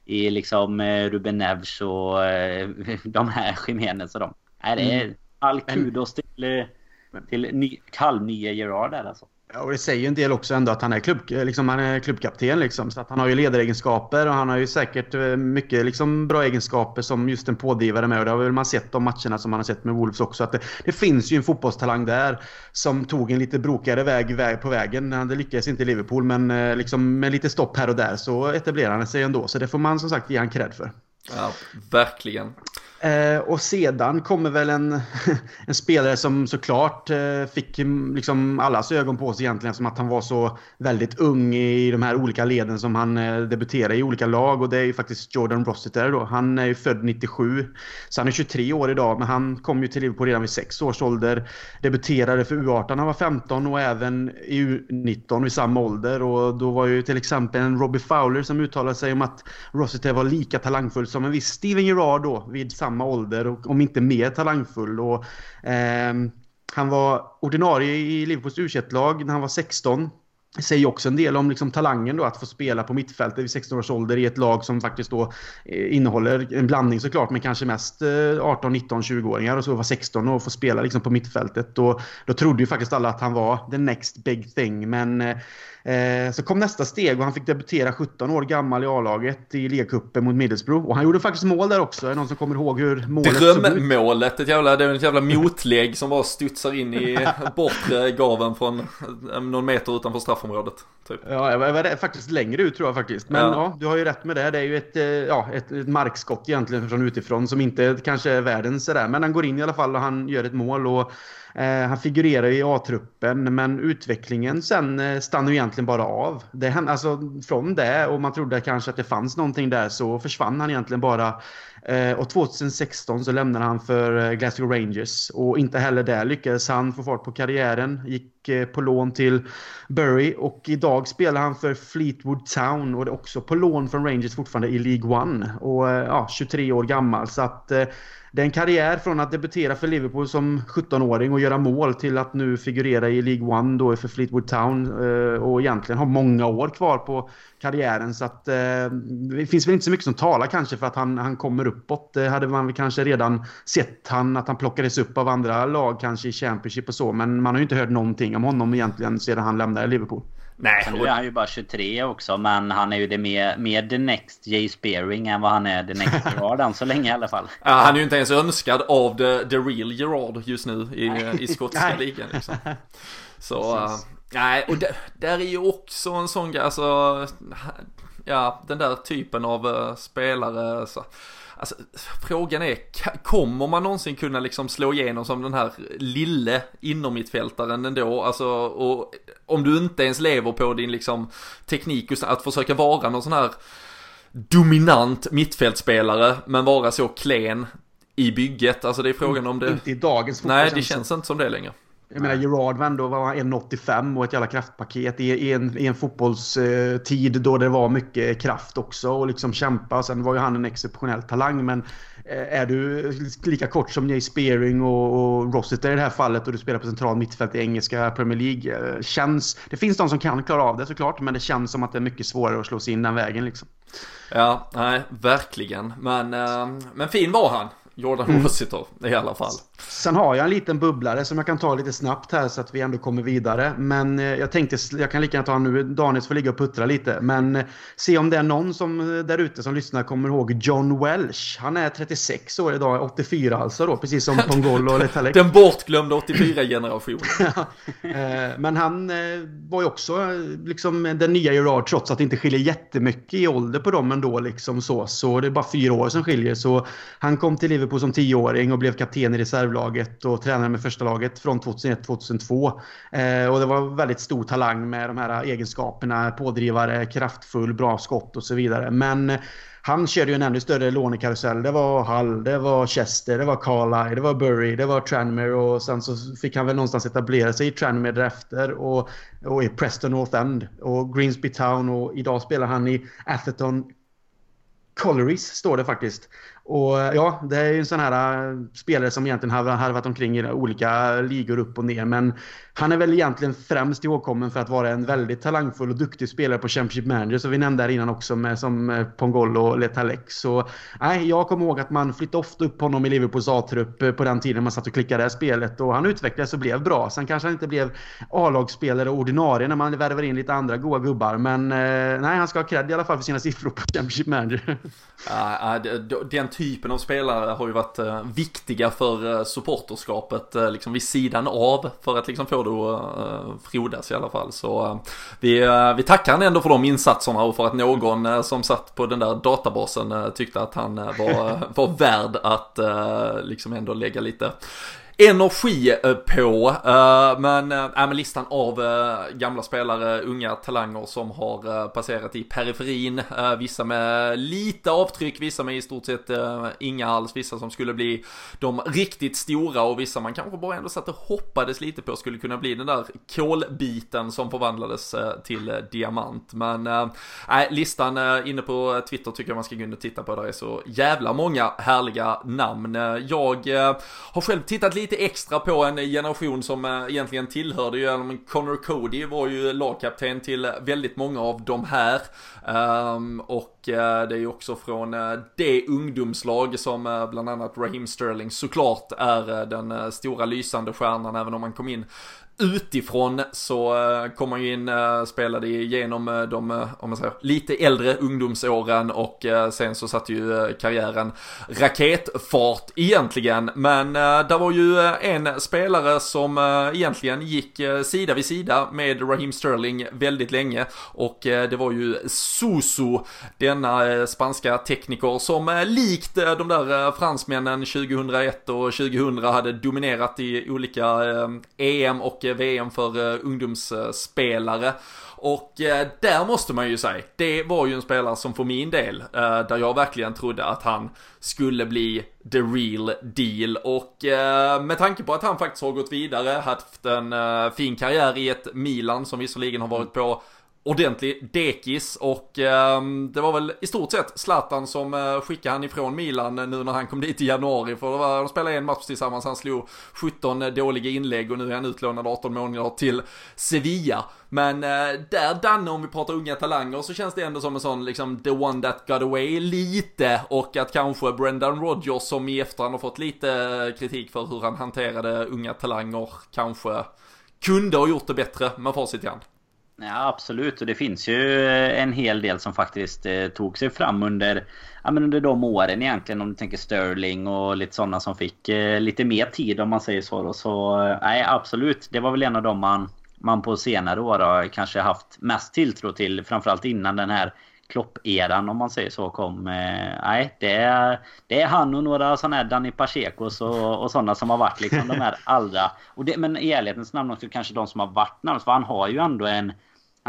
i liksom eh, Ruben Neves och eh, *laughs* de här Jiménez och de. Nej, det är mm. all kudos till, till ny, halvnya Gerard där alltså. Ja, och det säger ju en del också ändå att han är, klubb, liksom, han är klubbkapten. Liksom, så att han har ju ledaregenskaper och han har ju säkert eh, mycket liksom, bra egenskaper som just en pådrivare med. Och det har väl man sett de matcherna som man har sett med Wolves också. Att det, det finns ju en fotbollstalang där som tog en lite brokigare väg, väg på vägen. Han lyckades inte i Liverpool men eh, liksom, med lite stopp här och där så etablerade han sig ändå. Så det får man som sagt ge han cred för. Ja, verkligen. Eh, och sedan kommer väl en, *laughs* en spelare som såklart eh, fick mm, liksom allas ögon på sig egentligen som att han var så väldigt ung i de här olika leden som han eh, debuterade i olika lag och det är ju faktiskt Jordan Rossiter då. Han är ju född 97 så han är 23 år idag men han kom ju till Liverpool redan vid 6 års ålder. Debuterade för U18 när han var 15 och även i U19 vid samma ålder och då var ju till exempel en Robbie Fowler som uttalade sig om att Rossiter var lika talangfull som en viss Steven Gerrard då vid samma samma ålder och om inte mer talangfull. Och, eh, han var ordinarie i Liverpools u lag när han var 16 Det säger också en del om liksom talangen då att få spela på mittfältet vid 16 års ålder i ett lag som faktiskt då eh, innehåller en blandning såklart men kanske mest 18, 19, 20-åringar och så var 16 och få spela liksom på mittfältet. Och då trodde ju faktiskt alla att han var the next big thing men eh, eh, så kom nästa steg och han fick debutera 17 år gammal i A-laget i ligacupen mot Middlesbrough. Och han gjorde faktiskt mål där också. Är det någon som kommer ihåg hur målet Drömmålet, ett jävla, det är ett jävla motlägg som bara studsar in i *laughs* bortre gaven från eh, någon meter utanför straffområdet. Typ. Ja, det var faktiskt längre ut tror jag faktiskt. Men ja. ja. du har ju rätt med det. Det är ju ett, eh, ja, ett, ett markskott egentligen från utifrån som inte kanske är världens sådär. Men han går in i alla fall och han gör ett mål. Och Eh, han figurerar i A-truppen men utvecklingen sen eh, stannar ju egentligen bara av. Det, alltså, från det och man trodde kanske att det fanns någonting där så försvann han egentligen bara. Eh, och 2016 så lämnade han för eh, Glasgow Rangers och inte heller där lyckades han få fart på karriären. Gick Eh, på lån till Bury och idag spelar han för Fleetwood Town och det är också på lån från Rangers fortfarande i League One. Och eh, ja, 23 år gammal. Så att eh, det är en karriär från att debutera för Liverpool som 17-åring och göra mål till att nu figurera i League One då för Fleetwood Town och egentligen ha många år kvar på karriären. Så att det finns väl inte så mycket som talar kanske för att han, han kommer uppåt. Det hade man väl kanske redan sett han, att han plockades upp av andra lag kanske i Championship och så. Men man har ju inte hört någonting om honom egentligen sedan han lämnade Liverpool. Nej. Nu är han ju bara 23 också men han är ju det mer, mer the next Jay Spearing än vad han är the next *laughs* Gerard än så länge i alla fall. Ja, han är ju inte ens önskad av the, the real Gerard just nu i, i skotska ligan liksom. *laughs* Så, uh, nej och det, där är ju också en sån grej, alltså, ja den där typen av uh, spelare så. Alltså, frågan är, kommer man någonsin kunna liksom slå igenom som den här lille innermittfältaren ändå? Alltså, och om du inte ens lever på din liksom teknik, att försöka vara någon sån här dominant mittfältspelare, men vara så klen i bygget. Alltså det är frågan om det... Inte i dagens fotboll. Nej, det känns inte som det längre. Jag menar Gerard var ändå var 1,85 och ett jävla kraftpaket i, i, en, i en fotbollstid då det var mycket kraft också och liksom kämpa. Sen var ju han en exceptionell talang men eh, är du lika kort som Jay Spearing och, och Rossiter i det här fallet och du spelar på central mittfält i engelska Premier League. Eh, känns, det finns de som kan klara av det såklart men det känns som att det är mycket svårare att slå sig in den vägen liksom. Ja, nej, verkligen. Men, äh, men fin var han. Jordan mm. I alla fall. Sen har jag en liten bubblare som jag kan ta lite snabbt här så att vi ändå kommer vidare. Men eh, jag tänkte, jag kan lika gärna ta nu, Daniel får ligga och puttra lite. Men eh, se om det är någon som eh, där ute som lyssnar kommer ihåg John Welsh. Han är 36 år idag, 84 alltså då, precis som *laughs* Pongolo och Letalek. Den bortglömda 84-generationen. *laughs* men han var ju också liksom den nya Gerard trots att det inte skiljer jättemycket i ålder på dem ändå liksom så. Så det är bara fyra år som skiljer. Så han kom till Liverpool på som tioåring och blev kapten i reservlaget och tränare med första laget från 2001-2002. Eh, och det var väldigt stor talang med de här egenskaperna. Pådrivare, kraftfull, bra skott och så vidare. Men han körde ju en ännu större lånekarusell. Det var Hull, det var Chester, det var Carlisle, det var Bury, det var Tranmere och sen så fick han väl någonstans etablera sig i Tranmere därefter och, och i Preston North End och Greensby Town och idag spelar han i Atherton Collieries står det faktiskt. Och eh, ja, det är ju en sån här eh, spelare som egentligen har harvat omkring i olika ligor upp och ner. Men han är väl egentligen främst ihågkommen för att vara en väldigt talangfull och duktig spelare på Championship Manager. Så vi nämnde här innan också med som eh, Pongol och Letalek. Så nej, jag kommer ihåg att man flyttade ofta upp honom i Liverpools A-trupp på den tiden man satt och klickade det här spelet. Och han utvecklades och blev bra. Sen kanske han inte blev A-lagsspelare och ordinarie när man värvar in lite andra goa gubbar. Men nej, han ska ha cred i alla fall för sina siffror på Championship Manager. Ja, den typen av spelare har ju varit eh, viktiga för eh, supporterskapet eh, liksom vid sidan av för att liksom få det att frodas i alla fall. Så vi, vi tackar han ändå för de insatserna och för att någon som satt på den där databasen tyckte att han var, *laughs* var värd att liksom ändå lägga lite energi eh, på. Eh, men, äh, men listan av gamla spelare, unga talanger som har passerat i periferin. Vissa med lite avtryck, vissa med i stort sett inga alls. Vissa som skulle bli de riktigt stora och vissa man kanske bara ändå satt och hoppades lite på skulle kunna bli den där kolbiten som förvandlades till diamant. Men nej, listan inne på Twitter tycker jag man ska gå in och titta på. Där är så jävla många härliga namn. Jag har själv tittat lite lite extra på en generation som eh, egentligen tillhörde ju, eh, Connor Cody var ju lagkapten till eh, väldigt många av de här. Ehm, och det är ju också från det ungdomslag som bland annat Raheem Sterling såklart är den stora lysande stjärnan även om han kom in utifrån så eh, kom han ju in, eh, spelade igenom eh, de, om man säger, lite äldre ungdomsåren och sen så satte ju karriären raketfart egentligen. Men där var ju en spelare som egentligen gick sida vid sida med Raheem Sterling väldigt länge och det var ju Suso, denna spanska tekniker som likt de där fransmännen 2001 och 2000 hade dominerat i olika EM och VM för eh, ungdomsspelare. Och eh, där måste man ju säga, det var ju en spelare som för min del, eh, där jag verkligen trodde att han skulle bli the real deal. Och med tanke på att han faktiskt har gått vidare, haft en fin karriär i ett Milan som visserligen har varit på ordentlig dekis och eh, det var väl i stort sett Zlatan som eh, skickade han ifrån Milan nu när han kom dit i januari för det var, de spelade en match tillsammans, han slog 17 eh, dåliga inlägg och nu är han utlånad 18 månader till Sevilla. Men eh, där Danne, om vi pratar unga talanger, så känns det ändå som en sån liksom the one that got away lite och att kanske Brendan Rodgers som i efterhand har fått lite eh, kritik för hur han hanterade unga talanger kanske kunde ha gjort det bättre med facit i hand. Ja absolut och det finns ju en hel del som faktiskt eh, tog sig fram under, ja, men under de åren egentligen om du tänker Sterling och lite sådana som fick eh, lite mer tid om man säger så då. Så eh, nej absolut, det var väl en av dem man, man på senare år har kanske haft mest tilltro till. Framförallt innan den här Klopp-eran om man säger så kom. Eh, nej, det är, det är han och några sådana här Danny Pachecos och, och sådana som har varit liksom de här *laughs* allra... Och det, men i ärlighetens namn också kanske de som har varit närmast. För han har ju ändå en...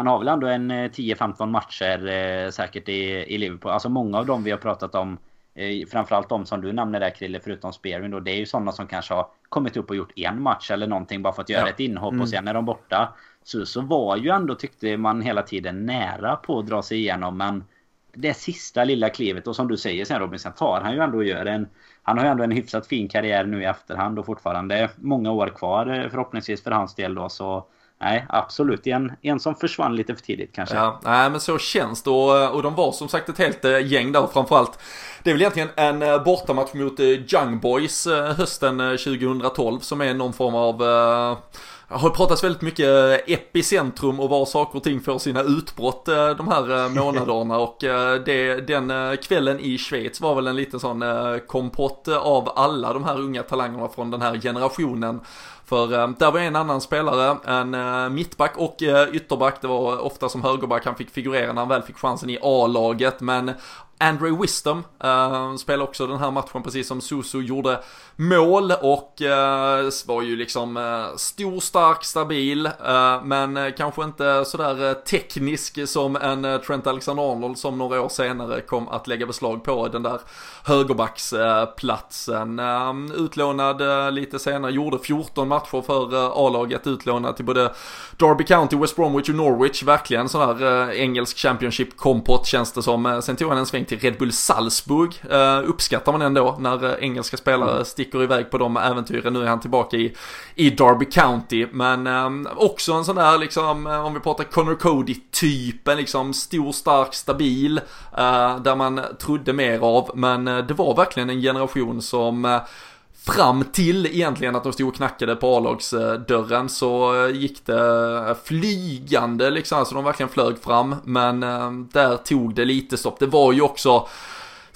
Han har väl ändå en 10-15 eh, matcher eh, säkert i, i Liverpool. Alltså många av dem vi har pratat om. Eh, framförallt de som du nämner där Krille, förutom Spearing då. Det är ju sådana som kanske har kommit upp och gjort en match eller någonting bara för att göra ja. ett inhopp mm. och sen är de borta. Så, så var ju ändå tyckte man hela tiden nära på att dra sig igenom men det sista lilla klivet och som du säger sen Robin, sen tar han ju ändå och gör en han har ju ändå en hyfsat fin karriär nu i efterhand och fortfarande många år kvar eh, förhoppningsvis för hans del då så Nej, absolut. En, en som försvann lite för tidigt kanske. Ja, nej men så känns det och, eh, och de var som sagt ett helt eh, gäng där framförallt. Det är väl egentligen en eh, bortamatch mot Young Boys hösten 2012 som är någon form av har pratats väldigt mycket eh, epicentrum och var saker och ting får sina utbrott eh, de här eh, *laughs* månaderna. Och det, den kvällen i Schweiz var väl en liten sån kompott av alla de här unga talangerna från den här generationen. För där var en annan spelare, en mittback och ytterback, det var ofta som högerback han fick figurera när han väl fick chansen i A-laget. Men Andrew Wisdom eh, uh, spelade också den här matchen precis som Susu gjorde mål och uh, var ju liksom uh, stor, stark, stabil uh, men kanske inte sådär teknisk som en Trent Alexander-Arnold som några år senare kom att lägga beslag på den där högerbacksplatsen. utlånad lite senare, gjorde 14 matcher för A-laget, utlånad till både Derby County, West Bromwich och Norwich. Verkligen sån här engelsk Championship-kompott känns det som. Sen tog han en sväng till Red Bull Salzburg. Uh, uppskattar man ändå när uh, engelska spelare mm. sticker iväg på de äventyren. Nu är han tillbaka i, i Derby County. Men um, också en sån där liksom, uh, om vi pratar Connor Cody-typen, liksom stor, stark, stabil. där man trodde mer av. Men det var verkligen en generation som fram till egentligen att de stod och knackade på A-lagsdörren så gick det flygande liksom, alltså de verkligen flög fram. Men eh, där tog det lite stopp. Det var ju också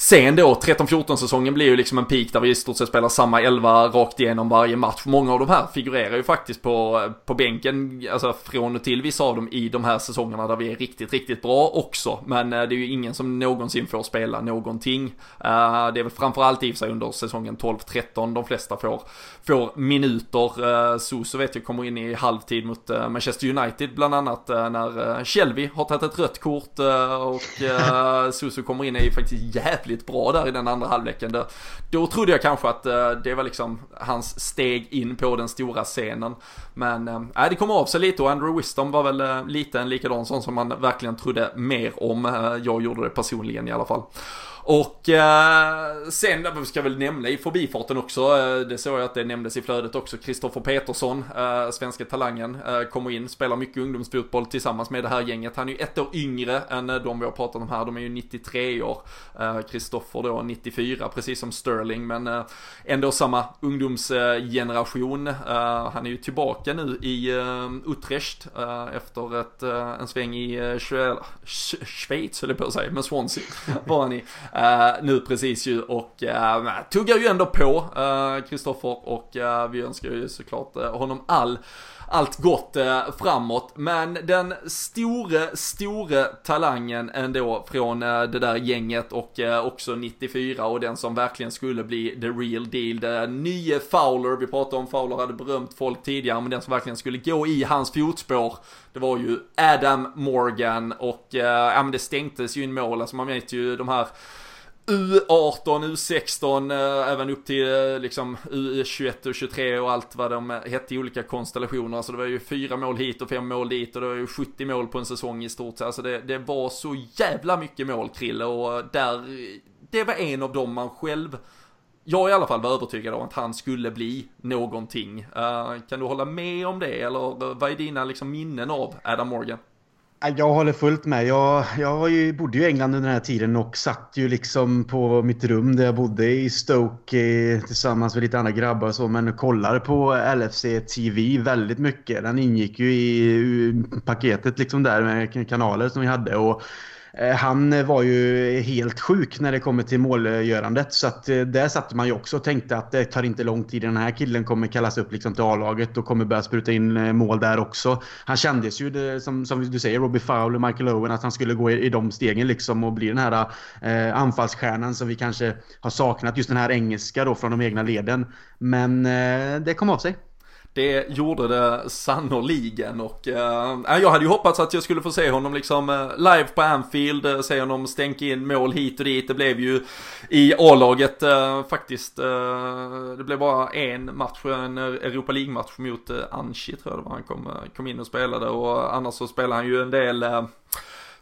Sen då, 13-14 säsongen blir ju liksom en peak där vi i stort sett spelar samma 11 rakt igenom varje match. Många av de här figurerar ju faktiskt på, på bänken, alltså från och till vissa av dem i de här säsongerna där vi är riktigt, riktigt bra också. Men eh, det är ju ingen som någonsin får spela någonting. Eh, det är väl framförallt i och för sig under säsongen 12-13 de flesta får, får minuter. Eh, Sousou vet jag kommer in i halvtid mot Manchester United bland annat när Shelby har tagit ett rött kort och Sousou kommer in i faktiskt jävligt jävligt bra där i den andra halvleken. Då, då trodde jag kanske att eh, det var liksom hans steg in på den stora scenen. Men uh, det kom av sig lite och Andrew Wisdom var väl eh, lite en likadan sån som man verkligen trodde mer om. Jag gjorde det personligen i alla fall. Och eh, sen, vi ska väl nämna i förbifarten också, eh, det såg jag att det nämndes i flödet också, Kristoffer Petersson, eh, svenska talangen, eh, kommer in, spelar mycket ungdomsfotboll tillsammans med det här gänget. Han är ju ett år yngre än eh, de vi har pratat om här, de är ju 93 år. Eh, Kristoffer då 94, precis som Sterling, men eh, ändå samma ungdomsgeneration. Eh, han är ju tillbaka nu i Utrecht efter ett, en sväng i Schweiz, höll jag på att säga, men Swansea var han i. Uh, nu precis ju och uh, tuggar ju ändå på eh, Kristoffer uh, och vi önskar ju såklart honom all allt gott eh, framåt. Men den store, store talangen ändå från eh, det där gänget och eh, också 94 och den som verkligen skulle bli the real deal. Det nye Fowler, vi pratade om Fowler hade berömt folk tidigare, men den som verkligen skulle gå i hans fotspår det var ju Adam Morgan och ja men det stänktes ju in mål, alltså man vet ju de här U18, U16, eh, även upp till eh, liksom U21 och 23 och allt vad de eh, hette i olika konstellationer. Alltså det var ju fyra mål hit och fem mål dit och det var ju 70 mål på en säsong i stort sett. Alltså det, det var så jävla mycket mål Krille och där, det var en av dem man själv jag i alla fall var övertygad om att han skulle bli någonting. Uh, kan du hålla med om det eller vad är dina liksom, minnen av Adam Morgan? Jag håller fullt med. Jag, jag ju, bodde ju i England under den här tiden och satt ju liksom på mitt rum där jag bodde i Stoke tillsammans med lite andra grabbar och så. Men kollade på LFC TV väldigt mycket. Den ingick ju i paketet liksom där med kanaler som vi hade. Och Eh, han var ju helt sjuk när det kommer till målgörandet. Så att eh, där satte man ju också och tänkte att det tar inte lång tid. Den här killen kommer kallas upp liksom till A-laget och kommer börja spruta in eh, mål där också. Han kändes ju, som, som du säger, Robbie Fowler, Michael Owen, att han skulle gå i, i de stegen liksom och bli den här eh, anfallsstjärnan som vi kanske har saknat. Just den här engelska då från de egna leden. Men eh, det kom av sig. Det gjorde det sannoliken och äh, jag hade ju hoppats att jag skulle få se honom liksom eh, live på Anfield, eh, se honom stänka in mål hit och dit. Det blev ju i A-laget äh, faktiskt, det blev bara en match, en Europa League-match mot äh, Anchi tror jag det var han kom, kom in och spelade och annars så spelade han ju en del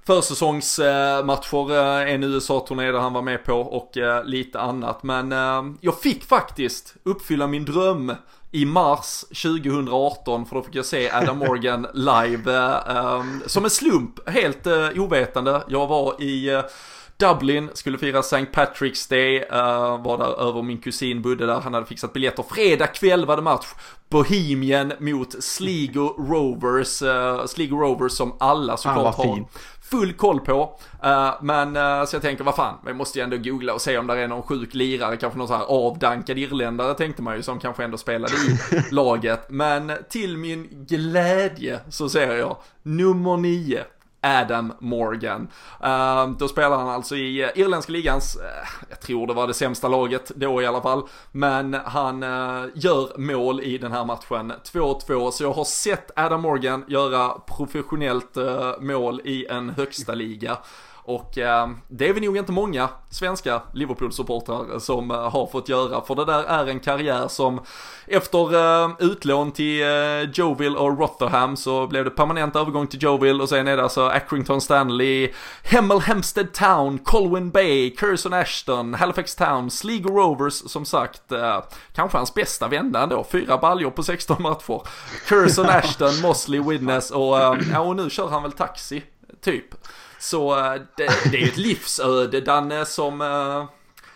försäsongsmatcher, en USA-turné där han var med på och lite annat. Men jag fick faktiskt uppfylla min dröm i mars 2018 för då fick jag se Adam Morgan live eh, som en slump, helt eh, ovetande. Jag var i eh, Dublin, skulle fira St. Patrick's Day, uh, var där över min kusin bodde där, han hade fixat biljetter. Fredag kväll var det match. Bohemian mot Sligo Rovers, uh, Sligo Rovers som alla såklart har full koll på. Uh, men uh, så jag tänker, vad fan, vi måste ju ändå googla och se om det är någon sjuk lirare, kanske någon så här avdankad irländare tänkte man ju som kanske ändå spelade i *laughs* laget. Men till min glädje så ser jag nummer nio, Adam Morgan. Uh, då spelar han alltså i eh, irländska ligans, uh, jag tror det var det sämsta laget då i alla fall, men han eh, gör mål i den här matchen, 2-2, så jag har sett Adam Morgan göra professionellt mål i en högsta liga. Och eh, det är vi nog inte många svenska Liverpool-supportrar som eh, har fått göra. För det där är en karriär som efter eh, utlån till eh, Joville och Rotherham så blev det permanent övergång till Joville och sen är det alltså Accrington Stanley, Hemel Hempstead Town, Colwyn Bay, Curzon Ashton, Halifax Town, Sligo Rovers som sagt. Eh, kanske hans bästa vända ändå, fyra baljor på 16 matcher. Curzon *laughs* Ashton, Mosley, Widness och, eh, ja, och nu kör han väl taxi, typ. Så eh, det, det är ju ett livsöde Danne som eh,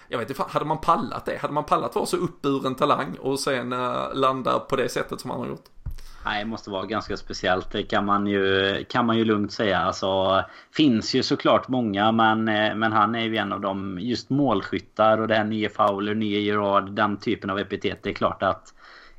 jag vet inte, hade man pallat det? Hade man pallat vara så uppburen talang och sen eh, landa på det sättet som han har gjort? Nej, det måste vara ganska speciellt. Det kan man ju, kan man ju lugnt säga. Alltså, finns ju såklart många, men, men han är ju en av de just målskyttar och det här nya Fowler, nya Gerard, den typen av epitet. Det är klart att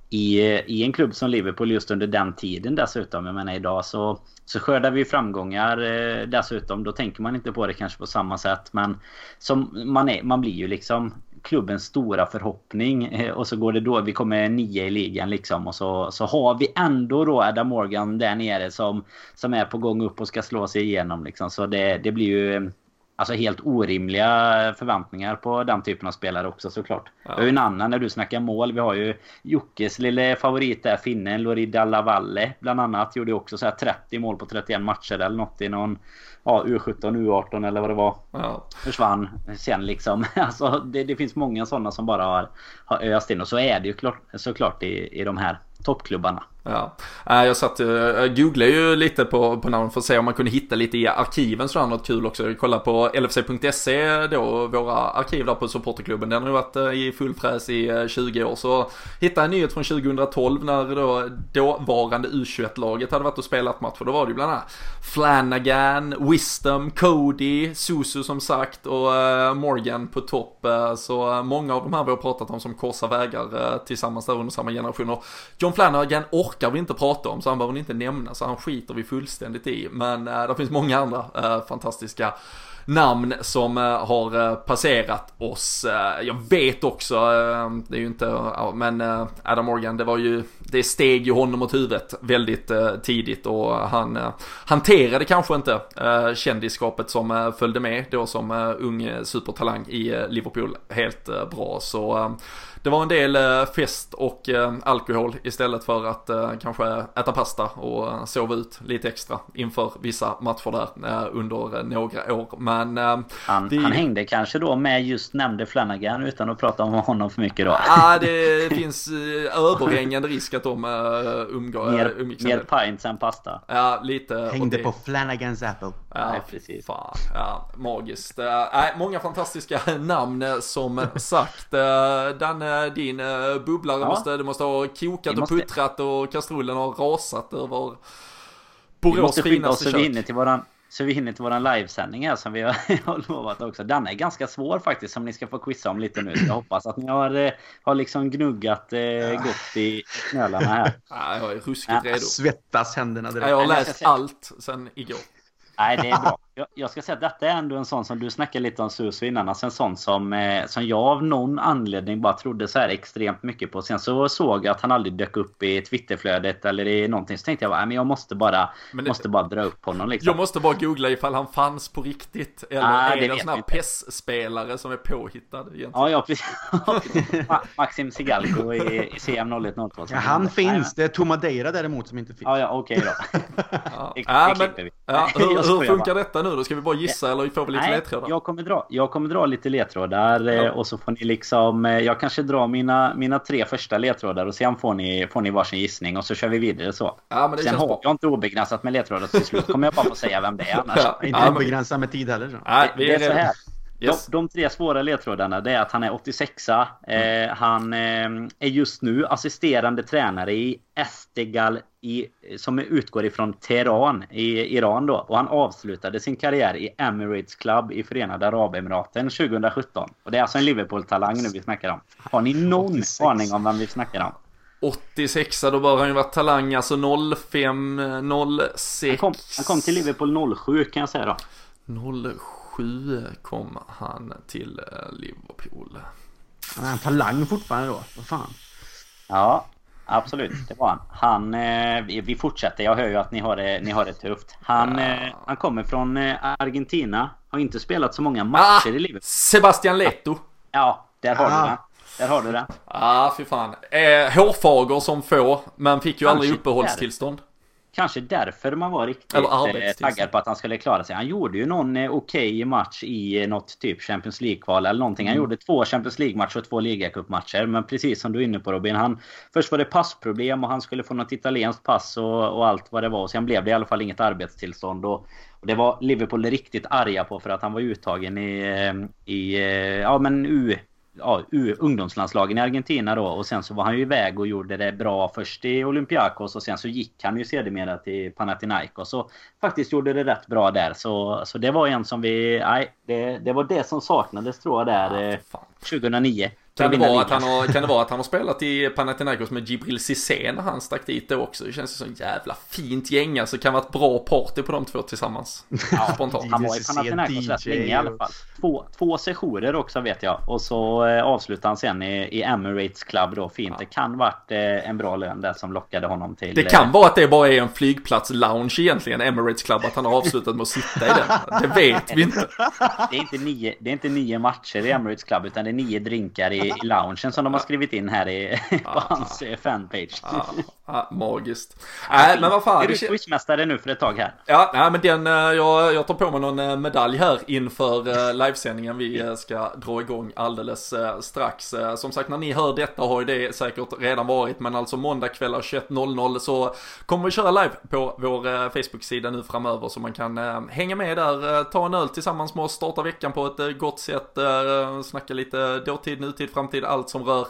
i, i en klubb som Liverpool just under den tiden dessutom. Jag menar idag så, så skördar vi framgångar eh, dessutom. Då tänker man inte på det kanske på samma sätt. Men som man, är, man blir ju liksom klubbens stora förhoppning. Eh, och så går det då, vi kommer nio i ligan liksom. Och så, så har vi ändå då Adam Morgan där nere som, som är på gång upp och ska slå sig igenom liksom. Så det, det blir ju Alltså helt orimliga förväntningar på den typen av spelare också såklart. Ja. Vi har ju en annan när du snackar mål. Vi har ju Jockes lille favorit där, finnen Lori Dallavalle bland annat. Gjorde också så här 30 mål på 31 matcher eller något i någon ja, U17, U18 eller vad det var. Ja. Försvann sen liksom. *laughs* Alltså det, det finns många sådana som bara har, har öst in. Och så är det ju klart, såklart i, i de här toppklubbarna. Ja, äh, jag satt, eh, jag googlade ju lite på, på namn för att se om man kunde hitta lite i arkiven sådär något kul också. Jag kollade på LFC.se då, våra arkiv där på supporterklubben. Den har ju varit eh, i full fräs i eh, 20 år. Så hittade en nyhet från 2012 när då dåvarande U21-laget hade varit och spelat match. Då var det ju bland annat Flanagan, Wisdom, Cody, Susu som sagt och Morgan på topp. Så många av de här vi har pratat om som korsar vägar tillsammans där under samma generationer. John Flanagan orkar orkar vi inte prata om så han behöver ni inte nämna så han skiter vi fullständigt i. Men eh, det finns många andra eh, fantastiska namn som eh, har eh, passerat oss. Eh, jag vet också, det är ju inte, men Adam Morgan, det var ju, det steg ju honom åt huvudet väldigt tidigt och han hanterade kanske inte kändisskapet som följde med då som ung supertalang i Liverpool helt bra. Så det var en del eh, fest och eh, alkohol istället för att eh, kanske äta pasta och sova ut lite extra inför vissa matcher där under några år. Men han, vi... han hängde kanske då med just nämnde Flanagan utan att prata om honom för mycket då? Ja, det *laughs* finns överhängande risk att de umgår, mer. Mer pints än pasta. Ja, lite. Hängde det... på Flanagans Apple. Ja, Nej, precis. Fan, ja, magiskt. Nej, många fantastiska *laughs* namn som *laughs* sagt. Den din uh, bubblare ja. måste, det måste ha kokat måste... och puttrat och kastrullen har rasat över Borås finaste kök. Vi till våran, så vi hinner till våran livesändning här som vi har *laughs* lovat också. Den är ganska svår faktiskt som ni ska få quizza om lite nu. Jag hoppas att ni har, eh, har liksom gnuggat eh, gott i knölarna här. Ja, jag är ruskigt redo. Svettas händerna direkt. Jag har läst allt sen igår. Nej, det är bra. *laughs* Jag, jag, ska säga att detta är ändå en sån som du snackade lite om Suso innan. Alltså en sån som, eh, som jag av någon anledning bara trodde så här extremt mycket på. Sen så såg jag att han aldrig dök upp i Twitterflödet eller i någonting. Så tänkte jag bara, men jag måste bara, det, måste bara dra upp honom liksom. Jag måste bara googla ifall han fanns på riktigt. Eller ah, är det en sån här PES-spelare som är påhittad egentligen? Ja, ja precis. *laughs* Maxim Sigalko i, i CM 0102. Ja, han finns. Det är Tomadeira däremot som inte finns. Ja, ja okej okay då. *laughs* ja. det, det ja, men, ja, hur, hur funkar detta nu då? Ska vi bara gissa eller får vi lite Nej, ledtrådar? Jag kommer, dra, jag kommer dra lite ledtrådar ja. Eh, och så får ni liksom... Eh, jag kanske drar mina, mina tre första ledtrådar och sen får ni, får ni varsin gissning och så kör vi vidare så. Ja, men det sen har bra. jag inte obegränsat med ledtrådar till slut kommer jag bara få säga vem det är annars. *laughs* Ja, inte obegränsat med tid heller. Så. Nej, vi är det är så här. Yes. De, de, tre svåra ledtrådarna det är att han är 86a. Mm. Eh, han eh, är just nu assisterande tränare i Estegal i, som utgår ifrån Teheran i Iran då. Och han avslutade sin karriär i Emirates Club i Förenade Arabemiraten 2017. Och det är alltså en Liverpool-talang nu vi snackar om. Har ni någon 86. aning om vem vi snackar om? 86 då bör han ju varit talang, alltså 05, 06. Han kom, han kom till Liverpool 07 kan jag säga då. 07 kom han till eh, Liverpool. Han är en talang fortfarande då, vad fan. Ja, Absolut, det var han. Han, eh, vi fortsätter. Jag hör ju att ni har det, ni har det tufft. Han, ja. eh, han kommer från eh, Argentina. Har inte spelat så många matcher ah, i livet. Sebastian Leto. Ja, där har ah. du den. Där har du den. Ja, ah, fy fan. Eh, hårfager som få, men fick ju Kanske aldrig uppehållstillstånd kanske därför man var riktigt eh, taggad på att han skulle klara sig. Han gjorde ju någon eh, okej okay match i eh, något typ Champions League-kval eller någonting. Han mm. gjorde två Champions League-matcher och två ligacupmatcher. Men precis som du är inne på Robin. Han, först var det passproblem och han skulle få något italienskt pass och, och allt vad det var. Sen blev det i alla fall inget arbetstillstånd. Och, och det var Liverpool riktigt arga på för att han var uttagen i, i ja men U ja, ungdomslandslagen i Argentina då. Och sen så var han ju iväg och gjorde det bra först i Olympiakos och sen så gick han ju sedermera till Panathinaikos och faktiskt gjorde det rätt bra där. Så, så det var en som vi... Nej, det, det var det som saknades tror jag där ja, 2009. Kan det, vara att han har, kan det vara att han har spelat i Panathinaikos med Gibril Cissé när han stack dit då också? Det känns ju som jävla fint gäng alltså. Kan vara ett bra party på de två tillsammans. *laughs* Ja, Spontant. Han var i Panathinaikos rätt länge i alla fall. Två, två sessioner också vet jag. Och så eh, avslutade han sen i, i Emirates Club då. Fint. Ja. Det kan varit eh, en bra lön där som lockade honom till... Det kan eh, vara att det bara är en flygplats-lounge egentligen, Emirates Club. Att han har avslutat med att sitta i den. Det vet vi inte. Det är inte nio, det är inte nio matcher i Emirates Club utan det är nio drinkar i, i loungen som de har skrivit in här i, *laughs* på hans eh, fanpage. Ja, magiskt. Nej, men vad fan. Är du quizmästare nu för ett tag här? Ja, nej, men den, eh, jag, jag tar på mig någon eh, medalj här inför livesändningen vi ska dra igång alldeles strax. Som sagt, när ni hör detta har ju det säkert redan varit, men alltså måndag kvällar 21.00 så kommer vi köra live på vår Facebook-sida nu framöver så man kan hänga med där, ta en öl tillsammans med oss, starta veckan på ett gott sätt, snacka lite dåtid, nutid, framtid, allt som rör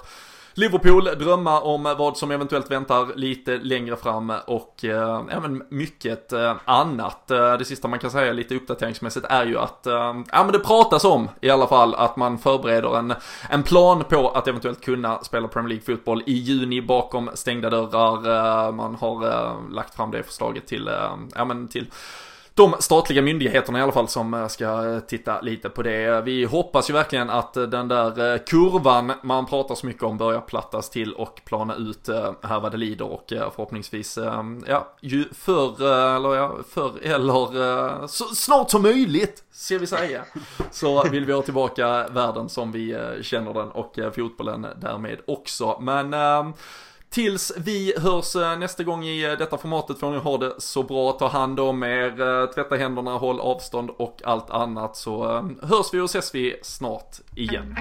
Liverpool, drömma om vad som eventuellt väntar lite längre fram och eh, även mycket eh, annat. Eh, det sista man kan säga lite uppdateringsmässigt är ju att, eh, ja men det pratas om i alla fall att man förbereder en, en plan på att eventuellt kunna spela Premier League fotboll i juni bakom stängda dörrar. Eh, man har eh, lagt fram det förslaget till, eh, ja men till de statliga myndigheterna i alla fall som eh, ska eh, titta lite på det. Vi hoppas ju verkligen att eh, den där kurvan man pratar så mycket om börjar plattas till och plana ut här vad det lider och förhoppningsvis, ja, ju förr eller ja, förr eller så snart som möjligt, ser vi säga, så vill vi ha tillbaka världen som vi känner den och fotbollen därmed också. Men Tills vi hörs eh, nästa gång i eh, detta formatet får ni ha det så bra, ta hand om er, eh, tvätta händerna, håll avstånd och allt annat så hörs vi och ses vi snart igen.